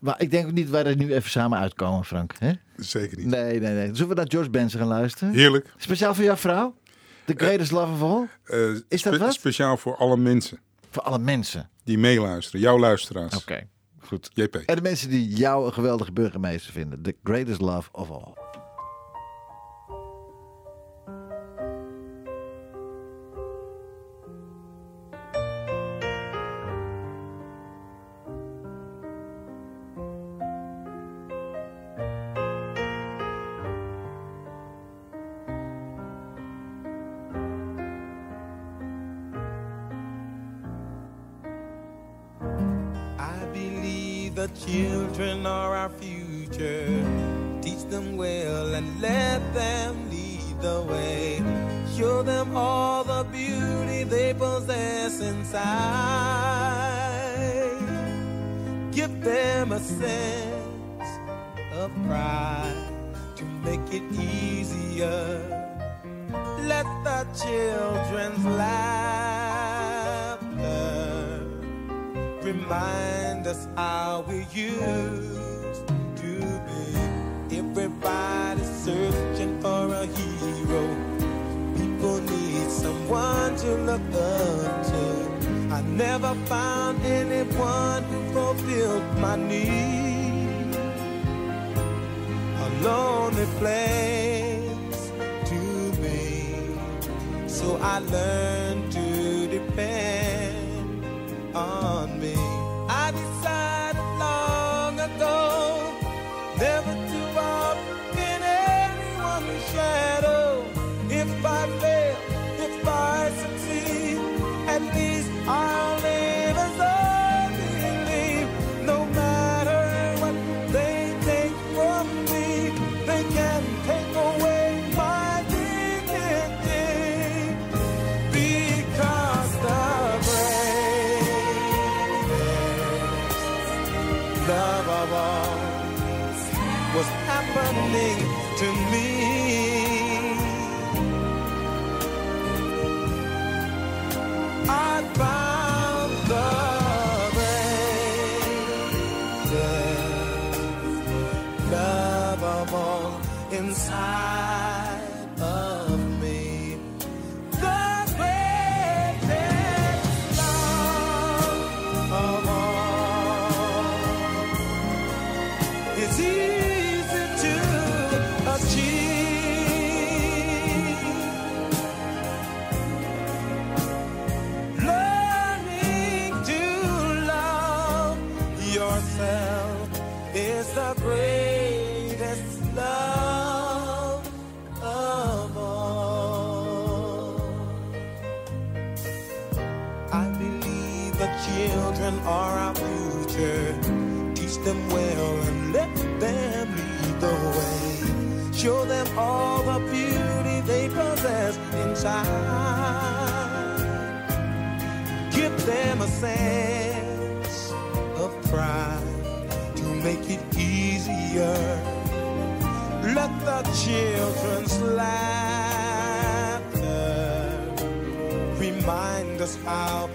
maar ik denk ook niet dat wij er nu even samen uitkomen, Frank. Hè? Zeker niet. Nee, nee, nee. Zullen we naar George Benson gaan luisteren? Heerlijk. Speciaal voor jouw vrouw? The greatest love of all? Eh, Is dat wat? Speciaal voor alle mensen Voor alle mensen. die meeluisteren. Jouw luisteraars. Oké, goed. JP. En de mensen die jou een geweldige burgemeester vinden. The greatest love of all. children's laughter remind us how we used to be. Everybody's searching for a hero. People need someone to look up to. I never found anyone who fulfilled my need. A lonely place So I learned to depend on Show them all the beauty they possess inside. Give them a sense of pride to make it easier. Let the children's laughter remind us how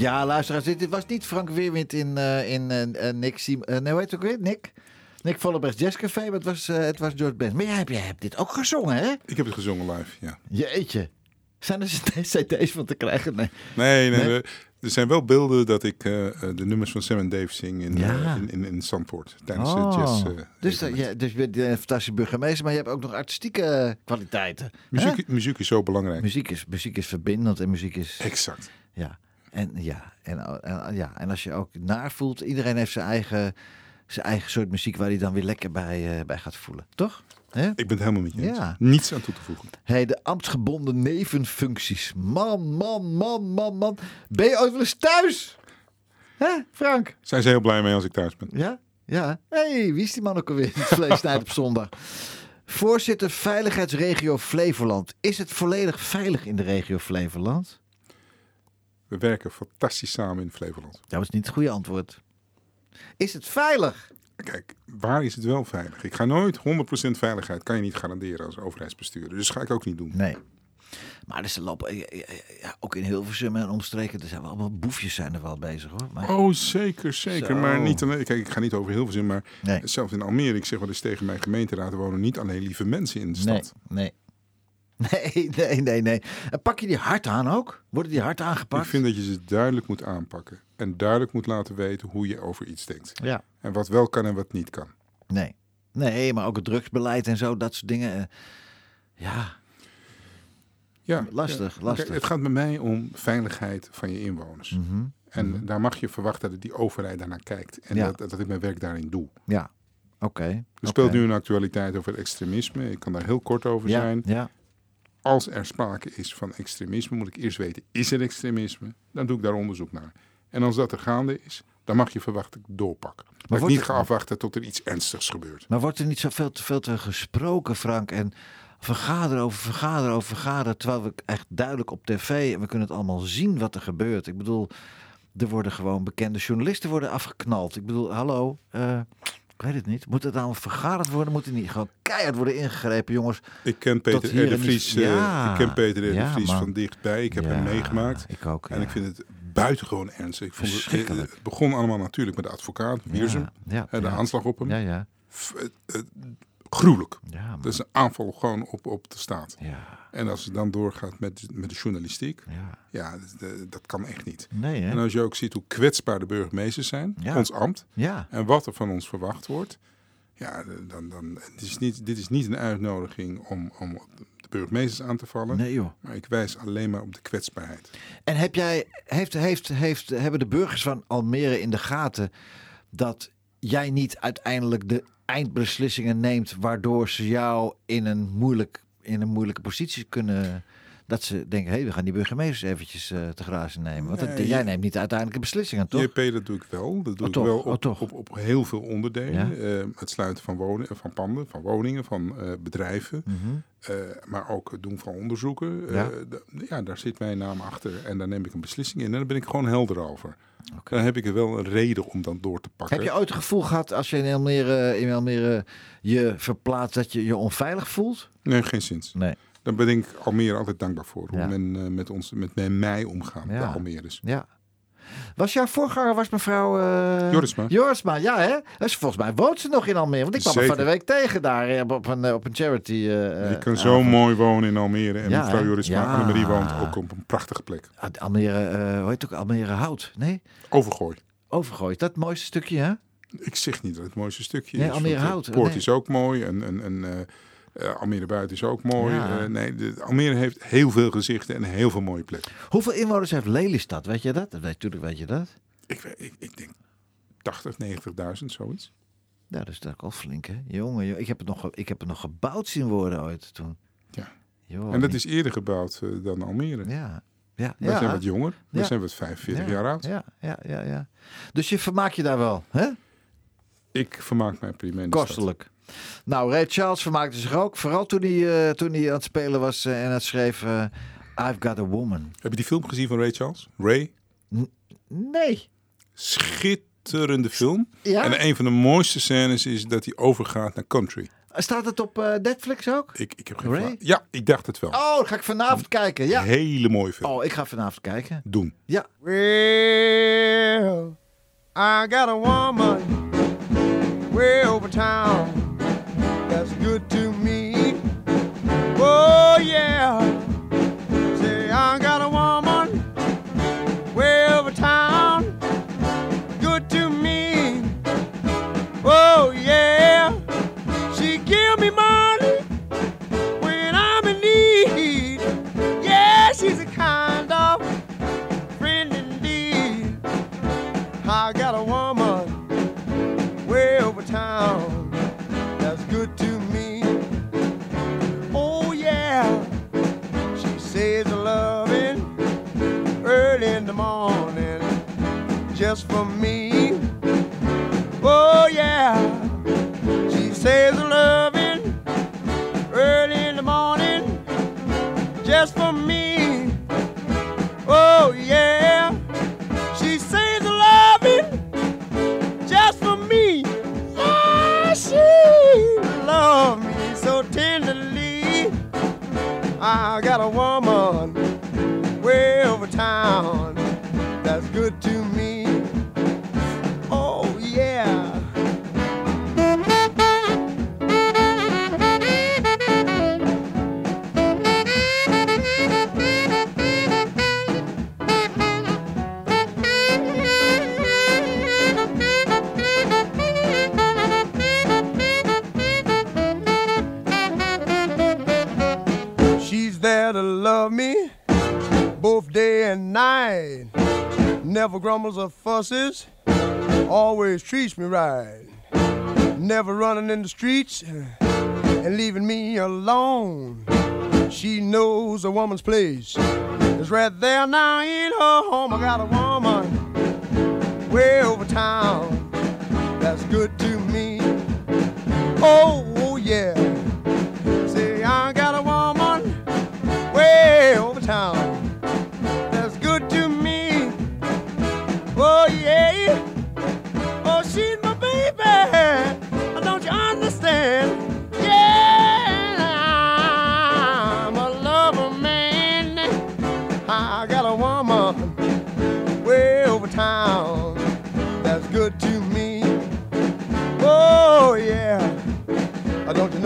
Ja, luisteraars, dit, dit was niet Frank Weerwind in, eh, in eh, eh, Nick Sim... eh, nee, hoe heet het ook weer? Nick? Nick Vollenbergs Jazzcafé, maar het was, het was George Benson. Maar jij, hebt- jij hebt dit ook gezongen, hè? Ik heb het gezongen live, ja. Jeetje. Zijn er cd's van te krijgen? Nee. Nee, nee, er zijn wel beelden dat ik de nummers van Sam en Dave zing in, Ja. in, in, in Zandvoort. Tijdens de Oh. jazz. dus, dat- ja, dus je bent een fantastische burgemeester, maar je hebt ook nog artistieke kwaliteiten. muziek, muziek is zo belangrijk. Muziek is, muziek is verbindend en muziek is... Exact. Ja, en, ja, en, en, ja, en als je ook naar voelt, iedereen heeft zijn eigen zijn eigen soort muziek waar hij dan weer lekker bij, eh, bij gaat voelen. Toch? Ik ben het helemaal met je eens. Ja. Niets aan toe te voegen. Hey, de ambtsgebonden nevenfuncties. Man, man, man, man, man. Ben je ooit wel eens thuis? Hè, Frank? Zijn ze heel blij mee als ik thuis ben? Ja? Ja. hey, wie is die man ook alweer? Het vleesnijd op zondag. Voorzitter Veiligheidsregio Flevoland. Is het volledig veilig in de regio Flevoland? We werken fantastisch samen in Flevoland. Dat was niet het goede antwoord. Is het veilig? Kijk, waar is het wel veilig? Ik ga nooit 100% veiligheid, kan je niet garanderen als overheidsbestuurder. Dus dat ga ik ook niet doen. Nee. Maar er lopen, ja, ook in Hilversum en omstreken, er zijn wel allemaal boefjes zijn er wel bezig hoor. Maar, Oh, zeker, zeker. Zo. Maar niet alleen. Kijk, ik ga niet over Hilversum, maar Nee. zelfs in Almere. Ik zeg wel eens tegen mijn gemeenteraad: er wonen niet alleen lieve mensen in de stad. nee. Nee, nee, nee, nee. En pak je die hard aan ook? Worden die hard aangepakt? Ik vind dat je ze duidelijk moet aanpakken. En duidelijk moet laten weten hoe je over iets denkt. Ja. En wat wel kan en wat niet kan. Nee. Nee, maar ook het drugsbeleid en zo, dat soort dingen. eh, Ja, Ja, Lastig, ja. lastig. Kijk, het gaat bij mij om veiligheid van je inwoners. Mhm. En daar mag je verwachten dat die overheid daarnaar kijkt. En Ja. dat, dat ik mijn werk daarin doe. ja. Oké. Er oké. speelt nu een actualiteit over extremisme. Ik kan daar heel kort over ja, zijn. Ja, Als er sprake is van extremisme, moet ik eerst weten, is er extremisme? Dan doe ik daar onderzoek naar. En als dat er gaande is, dan mag je verwachten dat ik doorpak. Maar, ik niet ga afwachten tot er iets ernstigs gebeurt. Maar wordt er niet zoveel te veel te gesproken, Frank? En vergader over vergader over vergader. Terwijl we echt duidelijk op tv en we kunnen het allemaal zien wat er gebeurt. Ik bedoel, er worden gewoon bekende journalisten worden afgeknald. Ik bedoel, hallo, eh, ik weet het niet. Moet het dan vergaderd worden? Moet er niet gewoon keihard worden ingegrepen, jongens? Ik ken Peter R. de niet- Vries, eh, Ja, ik ken Peter R. ja, Vries man. van dichtbij. Ik heb Ja, hem meegemaakt. Ik ook, En ik vind het buitengewoon ernstig. Ik vond het, Verschrikkelijk. het begon allemaal natuurlijk met de advocaat, Wiersum. ja, eh, de aanslag op hem. Ja, ja. F- gruwelijk. Ja. Dat is een aanval gewoon op, op de staat. Ja, En als het dan doorgaat met, met de journalistiek, ja. ja, dat, kan echt niet. Nee, hè? En als je ook ziet hoe kwetsbaar de burgemeesters zijn, Ja. ons ambt, Ja. en wat er van ons verwacht wordt, ja, dan, dan, dit, is niet, dit is niet een uitnodiging om, om de burgemeesters aan te vallen, Nee, joh. maar ik wijs alleen maar op de kwetsbaarheid. En heb jij, heeft, heeft, heeft, hebben de burgers van Almere in de gaten dat jij niet uiteindelijk de eindbeslissingen neemt, waardoor ze jou in een, moeilijk, in een moeilijke positie kunnen. Dat ze denken, hé, hey, we gaan die burgemeesters eventjes eh, te grazen nemen. Want dat- Nee, jij neemt niet de uiteindelijke beslissingen, toch? JP, dat doe ik wel. Dat doe Oh, ik wel Oh, op, op, op heel veel onderdelen. Ja? Eh, het sluiten van, wonen, van panden, van woningen, van eh, bedrijven. Mhm. Eh, maar ook het doen van onderzoeken. Eh, Ja. ja, daar zit mijn naam achter. En daar neem ik een beslissing in. En daar ben ik gewoon helder over. Oké. Dan heb ik er wel een reden om dan door te pakken. Heb je ooit het gevoel gehad als je in Almere, in Almere je verplaatst dat je je onveilig voelt? Nee, geen zins. Nee. Daar ben ik Almere altijd dankbaar voor. Hoe Ja. men eh, met, ons, met mij- mij omgaan, Ja. de Almeres. Ja. Was jouw voorganger, was mevrouw... eh, Jorisma. Jorisma, ja hè? Dus volgens mij woont ze nog in Almere. Want ik kwam van de week tegen daar eh, op een, op een charity. je kan zo avond. mooi wonen in Almere. En Ja, mevrouw? Jorisma Ja. Annemarie woont ook op een prachtige plek. Ah, Almere, eh, hoe heet het ook? Almere Hout, nee? Overgooi. Overgooi, dat mooiste stukje hè? Ik zeg niet dat het mooiste stukje Nee, is. Almere Hout, Poort nee. is ook mooi. En, en, en eh, Almere Buiten is ook mooi. Ja. Eh, nee, de, Almere heeft heel veel gezichten en heel veel mooie plekken. Hoeveel inwoners heeft Lelystad, weet je dat? natuurlijk weet je dat. Ik, ik, ik denk 80, 90.000, zoiets. Ja, dat is ook al flink hè? Jongen, ik, heb het nog, ik heb het nog gebouwd zien worden ooit toen. Ja. Joh, en dat is eerder gebouwd eh, dan Almere. Ja. Ja, ja. zijn wat jonger. Ja. zijn wat 45 ja, jaar oud. Ja, ja, ja, ja. Dus je vermaakt je daar wel, hè? Ik vermaak mij prima. Kostelijk. Nou, Ray Charles vermaakte zich ook. Vooral toen hij, eh, toen hij aan het spelen was eh, en het schreef... eh, I've got a woman. Heb je die film gezien van Ray Charles? Ray? Nee. Schitterende film. Ja? En een van de mooiste scènes is dat hij overgaat naar country. Staat het op eh, Netflix ook? Ik, ik heb geen Ray? Ja, ik dacht het wel. Oh, dan ga ik vanavond kijken. Ja. Hele mooie film. Oh, ik ga vanavond kijken. Doen. Ja. Well, I got a woman way over town that's good to me. Oh, yeah. says loving early in the morning just for me. Oh yeah, she says loving just for me. Ah, she loves me so tenderly. I got a woman way over town that's good to me. Always treats me right. Never running in the streets and leaving me alone. She knows a woman's place is right there now in her home. I got a woman way over town that's good to me. Oh, yeah. Say, I got a woman way over town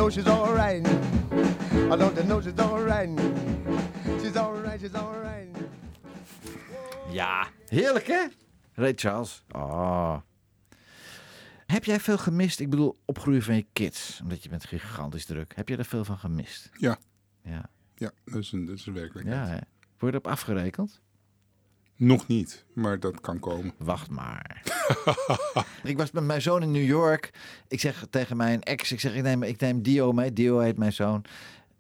know she's all right? I don't know she's all right? She's all right, she's all right. Ja, heerlijk hè? Ray Charles. Oh. Heb jij veel gemist? Ik bedoel, opgroeien van je kids. Omdat je bent gigantisch druk. Heb je er veel van gemist? Ja. Ja. Ja, dat is een, dat is een werkelijkheid. Ja, hè? Word je erop afgerekend? Nog niet, maar dat kan komen. Wacht maar. ik was met mijn zoon in New York. Ik zeg tegen mijn ex, ik zeg, ik neem, ik neem Dio mee. Dio heet mijn zoon.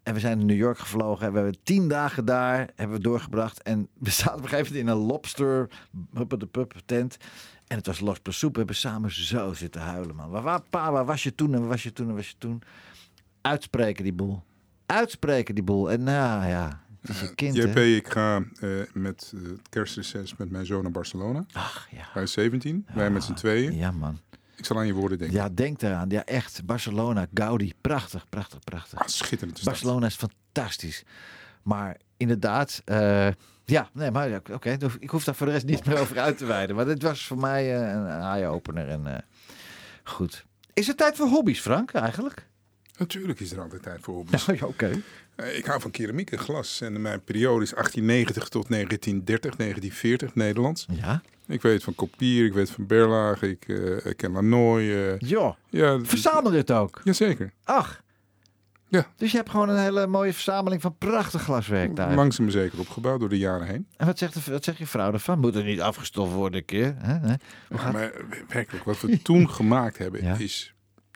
En we zijn naar New York gevlogen. En we hebben tien dagen daar hebben we doorgebracht. En we zaten op een gegeven moment in een lobster de pup tent. En het was lobster soep. We hebben samen zo zitten huilen, man. Waar, waar, pa, waar was je toen en was je toen en was je toen? Uitspreken die boel. Uitspreken die boel. En nou ja, is kind, JP, hè? ik ga eh, met het kerstreces met mijn zoon naar Barcelona. Ach ja. Hij is 17, wij met z'n tweeën. Ja, man. Ik zal aan je woorden denken. Ja, denk eraan. Ja, echt. Barcelona, Gaudi. Prachtig, prachtig, prachtig. Ah, schitterend. is dat. Barcelona is fantastisch. Maar inderdaad, eh, ja, nee, maar oké. ik hoef daar voor de rest niet meer over uit te wijden. Maar dit was voor mij eh, een eye-opener. En eh, goed. Is het tijd voor hobby's, Frank, eigenlijk? Natuurlijk is er altijd tijd voor hobby's. Ja, oké. Eh, ik hou van keramiek en glas. En mijn periode is 1890 tot 1930, 1940 Nederlands. Ja. Ik weet van Kopier, ik weet van Berlage, ik, eh, ik ken Lanoy. eh Ja. ja, Verzamel het ook? Jazeker. Ach. Ja. Dus je hebt gewoon een hele mooie verzameling van prachtig glaswerk daar. Langzaam zeker opgebouwd door de jaren heen. En wat zegt, de, wat zegt je vrouw ervan? Moet er niet afgestoft worden een keer? Hè? Hè? Hoe Ja, gaat- maar werkelijk, wat we toen gemaakt hebben, Ja. is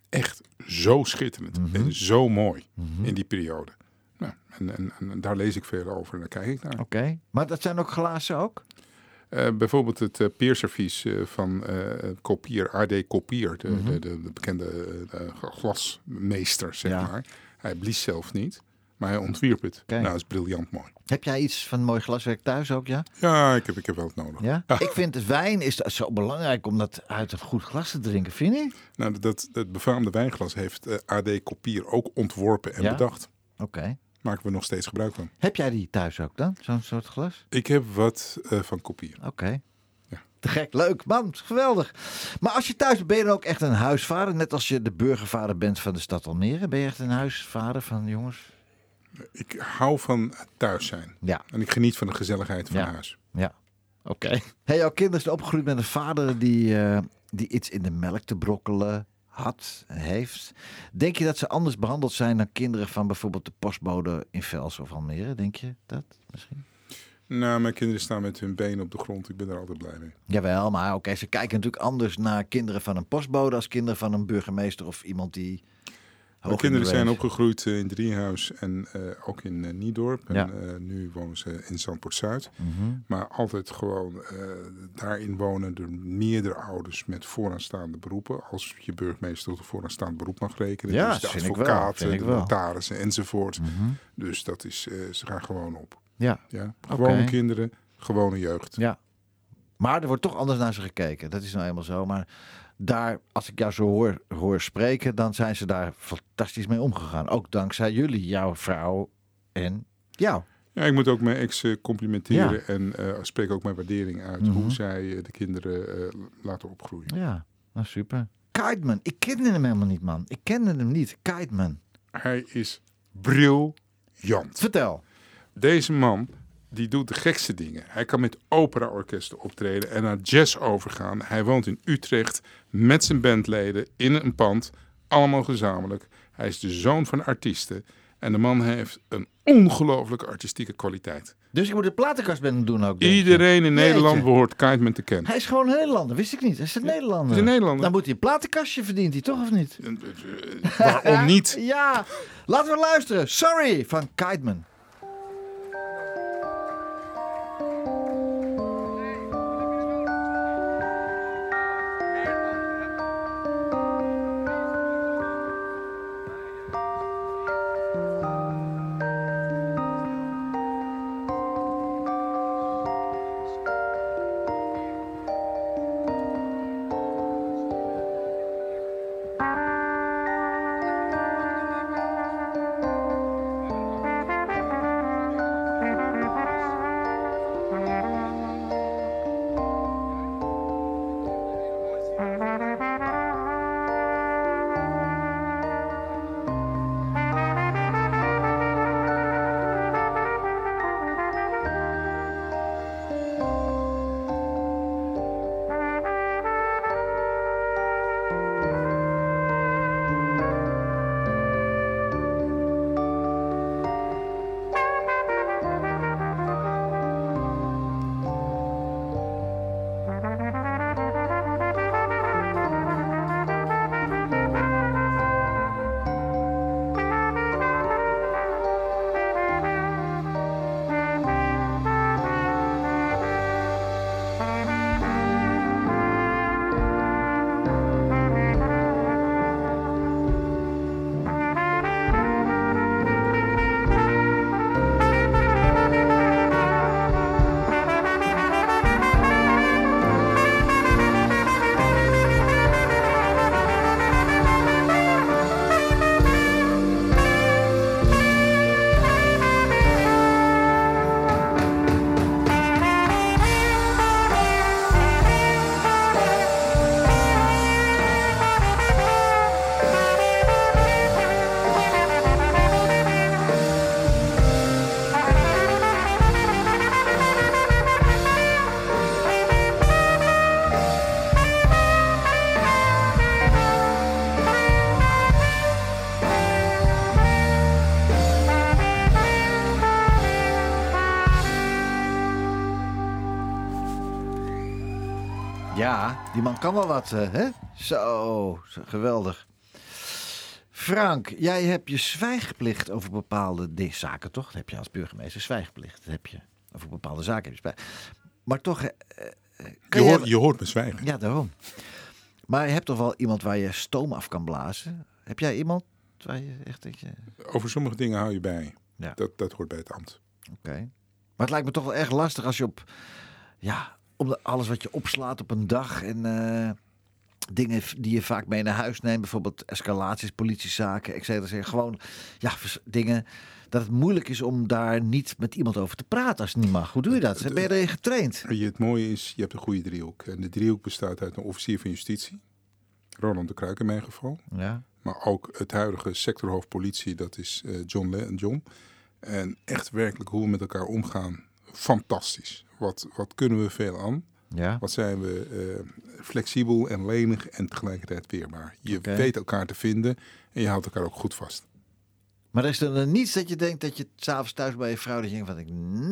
echt zo schitterend Mhm. en zo mooi in die periode. Nou, en, en, en daar lees ik veel over en daar kijk ik naar. Oké. Maar dat zijn ook glazen ook? Eh, bijvoorbeeld het eh, peerservies eh, van Kopier, AD Kopier, de, Mhm. de, de, de bekende glasmeester, zeg Ja. maar. Hij blies zelf niet, maar hij ontwierp het. Nou, dat is briljant mooi. Heb jij iets van mooi glaswerk thuis ook, ja? Ja, ik heb, ik heb wel het nodig. Ja? Ik vind wijn is zo belangrijk om dat uit een goed glas te drinken, vind je? Nou, dat, dat befaamde wijnglas heeft eh, AD Kopier ook ontworpen en Ja? bedacht. Oké. Maken we nog steeds gebruik van. Heb jij die thuis ook dan, zo'n soort glas? Ik heb wat eh, van Kopier. Oké. Ja. Te gek, leuk, man, geweldig. Maar als je thuis bent, ben je dan ook echt een huisvader? Net als je de burgervader bent van de stad Almere. Ben je echt een huisvader van jongens? Ik hou van thuis zijn. Ja. En ik geniet van de gezelligheid van Ja. huis. Ja. Oké. Hey, jouw kinderen zijn opgegroeid met een vader die, eh, die iets in de melk te brokkelen had, heeft. Denk je dat ze anders behandeld zijn dan kinderen van bijvoorbeeld de postbode in Vels of Almere? Denk je dat misschien? Nou, mijn kinderen staan met hun benen op de grond. Ik ben er altijd blij mee. Jawel, maar oké, ze kijken natuurlijk anders naar kinderen van een postbode als kinderen van een burgemeester of iemand die. Mijn kinderen zijn opgegroeid eh, in Driehuis en eh, ook in eh, Niedorp. En Ja. nu wonen ze in Zandpoort-Zuid. Mhm. Maar altijd gewoon daarin wonen er meerdere ouders met vooraanstaande beroepen. Als je burgemeester tot een vooraanstaand beroep mag rekenen. Ja, dus de advocaten, de notarissen enzovoort. Mhm. Dus dat is, ze gaan gewoon op. Ja. Ja? Gewone kinderen, gewone jeugd. Ja. Maar er wordt toch anders naar ze gekeken. Dat is nou eenmaal zo. Maar daar, als ik jou zo hoor, hoor spreken, dan zijn ze daar fantastisch mee omgegaan. Ook dankzij jullie, jouw vrouw en jou. Ja, ik moet ook mijn ex eh, complimenteren Ja. en eh, spreek ook mijn waardering uit Mhm. hoe zij eh, de kinderen laten opgroeien. Ja, nou super. Kiteman, ik kende hem helemaal niet, man. Ik kende hem niet. Kiteman. Hij is briljant. Vertel. Deze man die doet de gekste dingen. Hij kan met operaorkesten optreden en naar jazz overgaan. Hij woont in Utrecht met zijn bandleden in een pand, allemaal gezamenlijk. Hij is de zoon van artiesten en de man heeft een ongelooflijke artistieke kwaliteit. Dus ik moet de platenkast met hem doen ook. Iedereen in Nederland Jeetje. behoort Kiteman te kennen. Hij is gewoon een Nederlander, wist ik niet. Hij is een Nederlander. is een Nederlander. Dan moet hij een platenkastje verdient hij toch of niet? Waarom niet? Ja, laten we luisteren. Sorry van Kiteman. Die man kan wel wat, eh, hè? Zo, geweldig. Frank, jij hebt je zwijgplicht over bepaalde zaken, toch? Dat heb je als burgemeester zwijgplicht. Dat heb je over bepaalde zaken. Heb je Maar toch... eh, eh, Je hoort, je hoort me zwijgen. Ja, daarom. Maar je hebt toch wel iemand waar je stoom af kan blazen? Heb jij iemand waar je echt... Dat je... Over sommige dingen hou je bij. Ja. Dat, dat hoort bij het ambt. Oké. Maar het lijkt me toch wel erg lastig als je op... Ja, om de- alles wat je opslaat op een dag en... eh, dingen die je vaak mee naar huis neemt. Bijvoorbeeld escalaties, politiezaken, et cetera. Gewoon, ja, dingen... Dat het moeilijk is om daar niet met iemand over te praten als het niet mag. Hoe doe je dat? Ben je erin getraind? Je, het mooie is, je hebt een goede driehoek. En de driehoek bestaat uit een officier van justitie. Roland de Kruik in mijn geval. Ja. Maar ook het huidige sectorhoofd politie, dat is eh, John Le John. En echt werkelijk hoe we met elkaar omgaan, fantastisch. Wat, wat kunnen we veel aan? Ja. Wat zijn we eh, flexibel en lenig en tegelijkertijd weerbaar. Je weet elkaar te vinden en je houdt elkaar ook goed vast. Maar er is er dan niets dat je denkt dat je s'avonds thuis bij je vrouw... dat je denkt, wat ik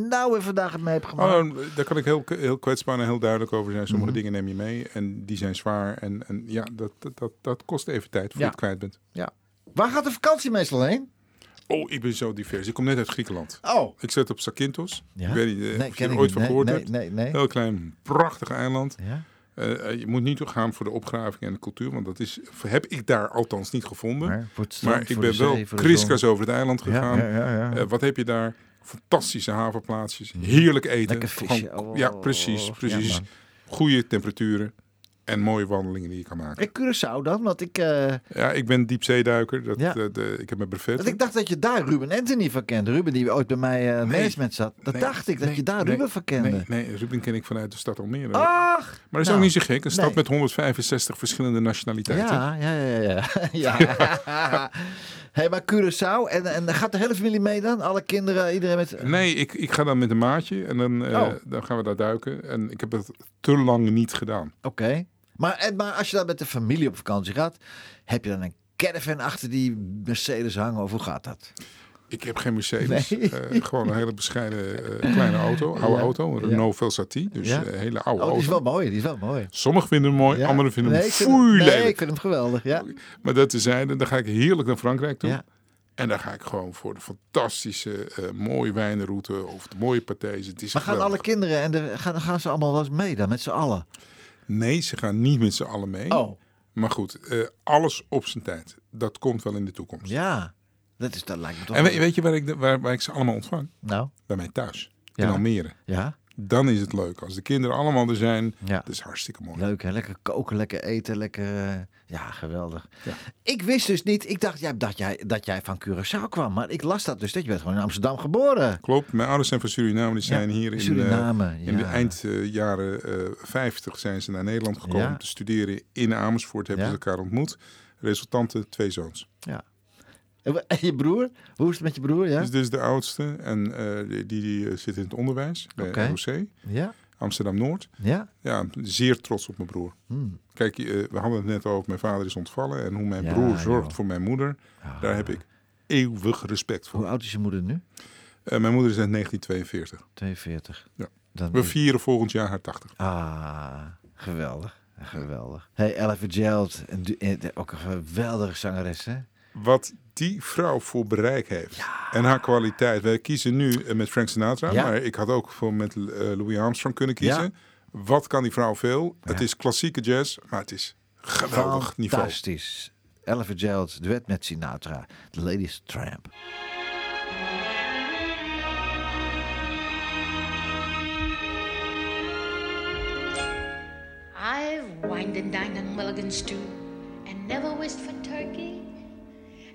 nou weer vandaag mee heb gemaakt. Oh, daar kan ik heel, heel kwetsbaar en heel duidelijk over zijn. Sommige Mhm. dingen neem je mee en die zijn zwaar. En, en ja, dat, dat, dat, dat kost even tijd voor Ja. je het kwijt bent. Ja. Waar gaat de vakantie meestal heen? Oh, ik ben zo divers. Ik kom net uit Griekenland. Oh. Ik zit op Zakynthos. Ja? Ik weet niet eh, Nee, of je er ik ooit van gehoord nee, hebt. nee, nee. Heel klein, prachtig eiland. Ja. Eh, eh, je moet niet gaan voor de opgraving en de cultuur, want dat is, heb ik daar althans niet gevonden. Maar ik ben wel kriskras zon. over het eiland gegaan. ja, ja, ja. Wat heb je daar? Fantastische havenplaatsjes, heerlijk eten. Lekker visje. Gewoon- Oh, ja, precies, ja, precies. Goede temperaturen. En mooie wandelingen die je kan maken. En Curaçao dan? Want ik, eh, Ja, ik ben diepzeeduiker. Dat, Ja. eh, de, ik heb mijn brevet. want ik dacht dat je daar Ruben Anthony van kende. Ruben die ooit bij mij eh management zat. Dat Nee, dacht ik, dat nee, je daar nee, Ruben van kende. Nee, nee, Ruben ken ik vanuit de stad Almere. Ach! maar dat is nou, ook niet zo gek. Een stad nee. met 165 verschillende nationaliteiten. Ja, ja, ja, ja. ja. hey, maar Curaçao, en, en gaat de hele familie mee dan? Alle kinderen, iedereen met... Nee, ik, ik ga dan met een maatje en dan, Oh. dan gaan we daar duiken. En ik heb dat te lang niet gedaan. Oké. Maar, als je dan met de familie op vakantie gaat, heb je dan een caravan achter die Mercedes hangen? Of hoe gaat dat? Ik heb geen Mercedes. Nee. eh, gewoon een hele bescheiden eh, kleine auto. Oude Ja. auto. Een Ja. Renault. Dus Ja. een hele oude Oh, die is auto. wel mooi, die is wel mooi. Sommigen vinden hem mooi, anderen vinden nee, hem foei Nee, ik vind hem geweldig, ja. Maar dat tezijde, dan ga ik heerlijk naar Frankrijk toe. En dan ga ik gewoon voor de fantastische, eh, mooie wijnroute of de mooie is Maar gaan geweldig. alle kinderen en de, gaan, gaan ze allemaal wel eens mee dan, met z'n allen? Nee, ze gaan niet met z'n allen mee. Oh. Maar goed, eh, alles op zijn tijd. Dat komt wel in de toekomst. Ja, dat, is, dat lijkt me toch... En wel- weet, weet je waar ik, de- waar, waar ik ze allemaal ontvang? Nou, Bij mij thuis. Ja. In Almere. ja, Dan is het leuk. Als de kinderen allemaal er zijn, Ja. dat is hartstikke mooi. leuk hè, lekker koken, lekker eten, lekker... eh, Ja, geweldig. Ja. Ik wist dus niet, ik dacht jij, dat, jij, dat jij van Curaçao kwam, maar ik las dat dus, dat je bent gewoon in Amsterdam geboren. Klopt, mijn ouders zijn van Suriname. Die zijn hier in, Suriname, eh, in de ja. eind eh, jaren eh 50 zijn ze naar Nederland gekomen Ja. om te studeren. In Amersfoort hebben Ja. ze elkaar ontmoet. Resultante twee zoons. Ja. En je broer? Hoe is het met je broer, ja? Dus dit is de oudste en eh, die, die eh, zit in het onderwijs bij Oké. ROC, Ja? Amsterdam-Noord. Ja? Ja, zeer trots op mijn broer. Hmm. Kijk, eh, we hadden het net over, mijn vader is ontvallen en hoe mijn Ja, broer zorgt joh. voor mijn moeder. Ah. Daar heb ik eeuwig respect voor. Hoe oud is je moeder nu? Mijn moeder is uit 1942. 42. Ja. Dan We vieren volgend jaar haar 80. Ah, geweldig. Geweldig. Hey, Ella Fitzgerald, ook een geweldige zangeres, hè? Wat die vrouw voor bereik heeft en haar kwaliteit. Wij kiezen nu eh, met Frank Sinatra, Ja. maar ik had ook voor met eh, Louis Armstrong kunnen kiezen. Ja. Wat kan die vrouw veel? Het is klassieke jazz, maar het is geweldig niveau. Fantastisch. Ella Fitzgerald, duet met Sinatra. The Ladies Tramp. I've wined and dined on Mulligan stew and never wished for turkey.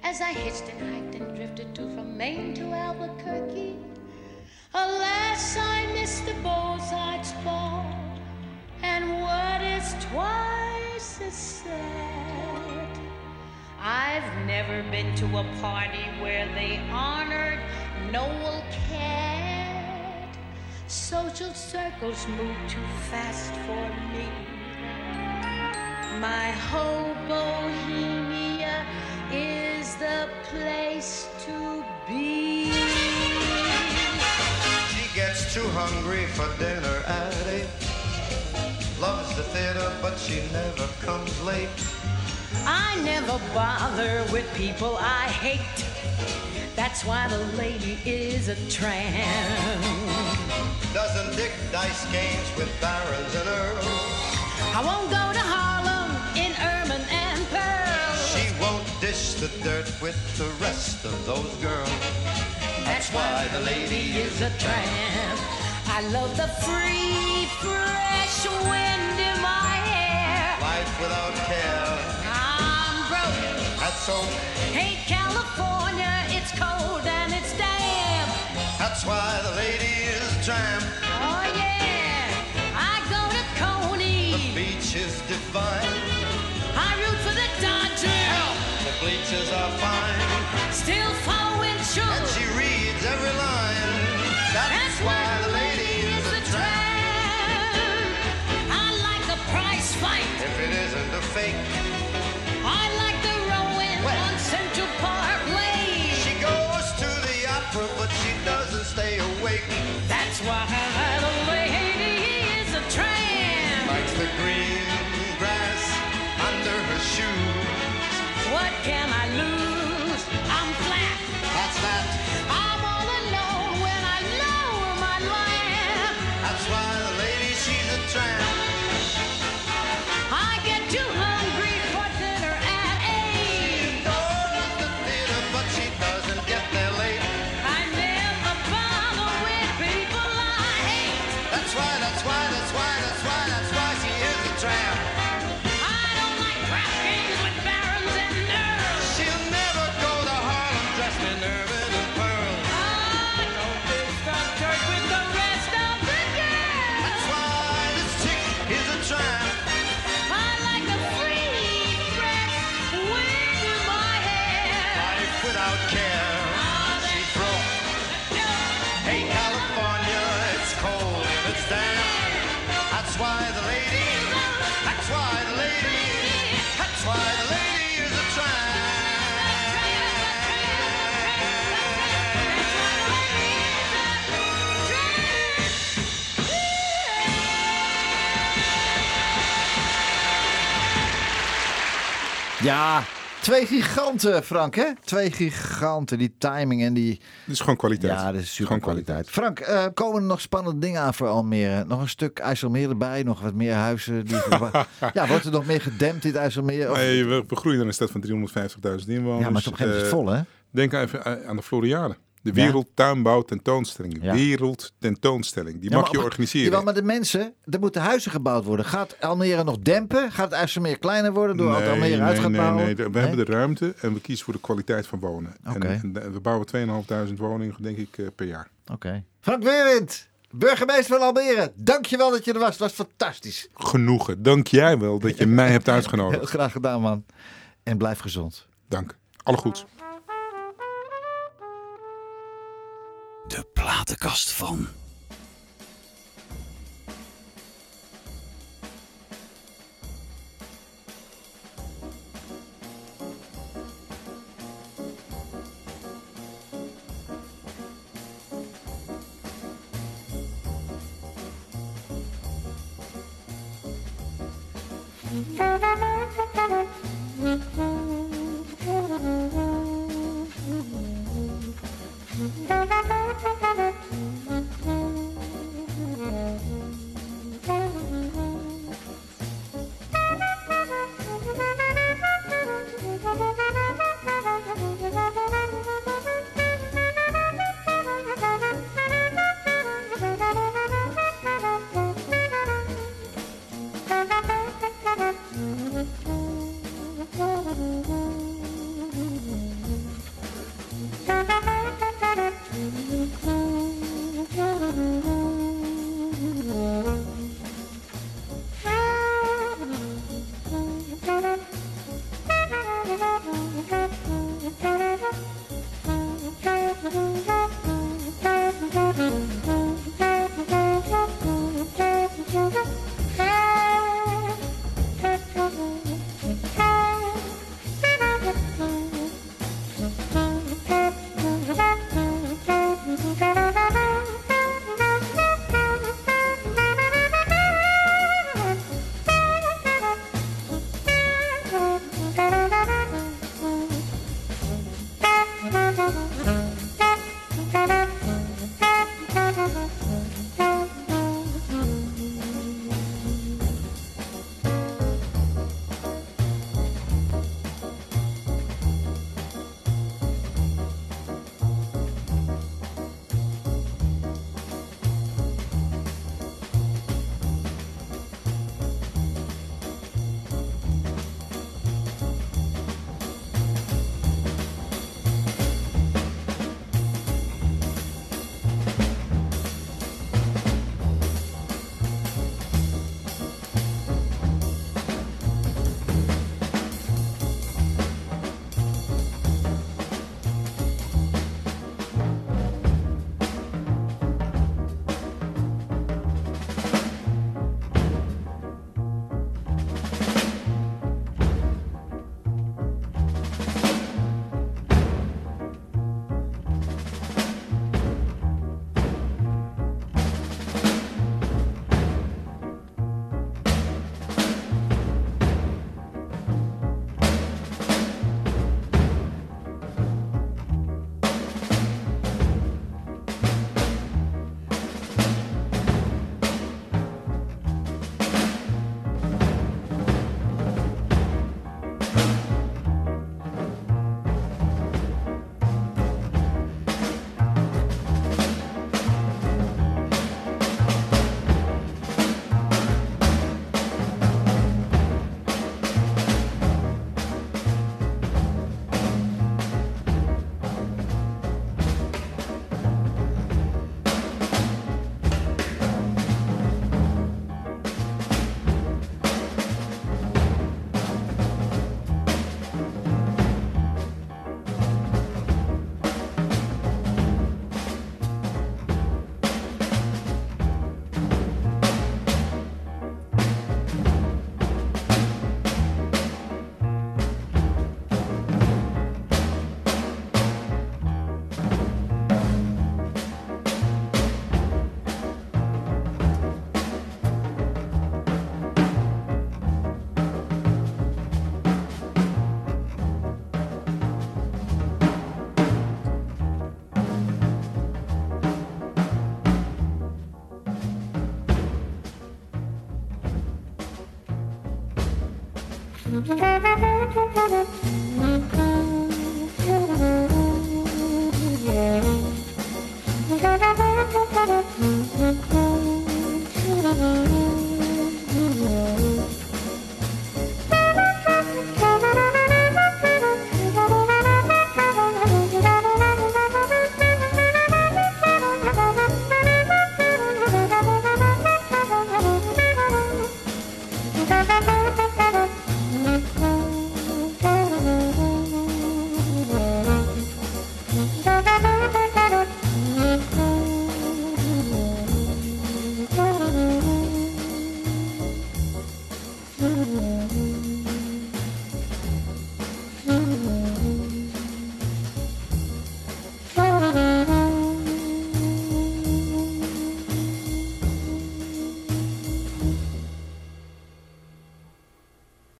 As I hitched and hiked and drifted to from Maine to Albuquerque. Alas, I missed the Beaux-Arts ball. And what is twice as sad? I've never been to a party where they honored Noel Cat. Social circles move too fast for me. My whole Bohemia is the place to be. She gets too hungry for dinner at eight. Loves the theater, but she never comes late. I never bother with people I hate. That's why the lady is a tramp. Doesn't dig dice games with barons and earls. I won't go to Harlem the dirt with the rest of those girls. That's why the lady is a tramp. I love the free, fresh wind in my hair. Life without care. I'm broke. That's so. Hate California, it's cold and it's damp. That's why the lady is a tramp. Oh yeah, pictures are fine. That's why the lady, that's why the lady is a tramp. Ja, twee giganten, Frank, hè? Twee giganten. Die timing en die... Dit is gewoon kwaliteit. Ja, dat is super kwaliteit. Frank, eh, komen er nog spannende dingen aan voor Almere? Nog een stuk IJsselmeer erbij? Nog wat meer huizen? Die... ja, wordt er nog meer gedempt in IJsselmeer? Of- Nee, we, groeien naar een stad van 350.000 inwoners. Ja, maar op een gegeven moment is het vol, hè? Denk even aan- aan de Floriade. De. Wereldtuinbouw tentoonstelling. Ja. Wereldtentoonstelling. Die Ja, mag maar je organiseren. Jawel, maar de mensen, er moeten huizen gebouwd worden. Gaat Almere nog dempen? Gaat het IJsselmeer kleiner worden door wat Almere uit gaat nee, bouwen? nee. We hebben de ruimte en we kiezen voor de kwaliteit van wonen. En, en we bouwen 2.500 woningen, denk ik, eh, per jaar. Oké. Frank Weerwind, burgemeester van Almere. Dankjewel dat je er was. Het was fantastisch. Genoegen. Dank jij wel dat je mij hebt Heel uitgenodigd. graag gedaan, man. En blijf gezond. Dank. Alle goeds. De platenkast van. Thank Thank you. Thank you.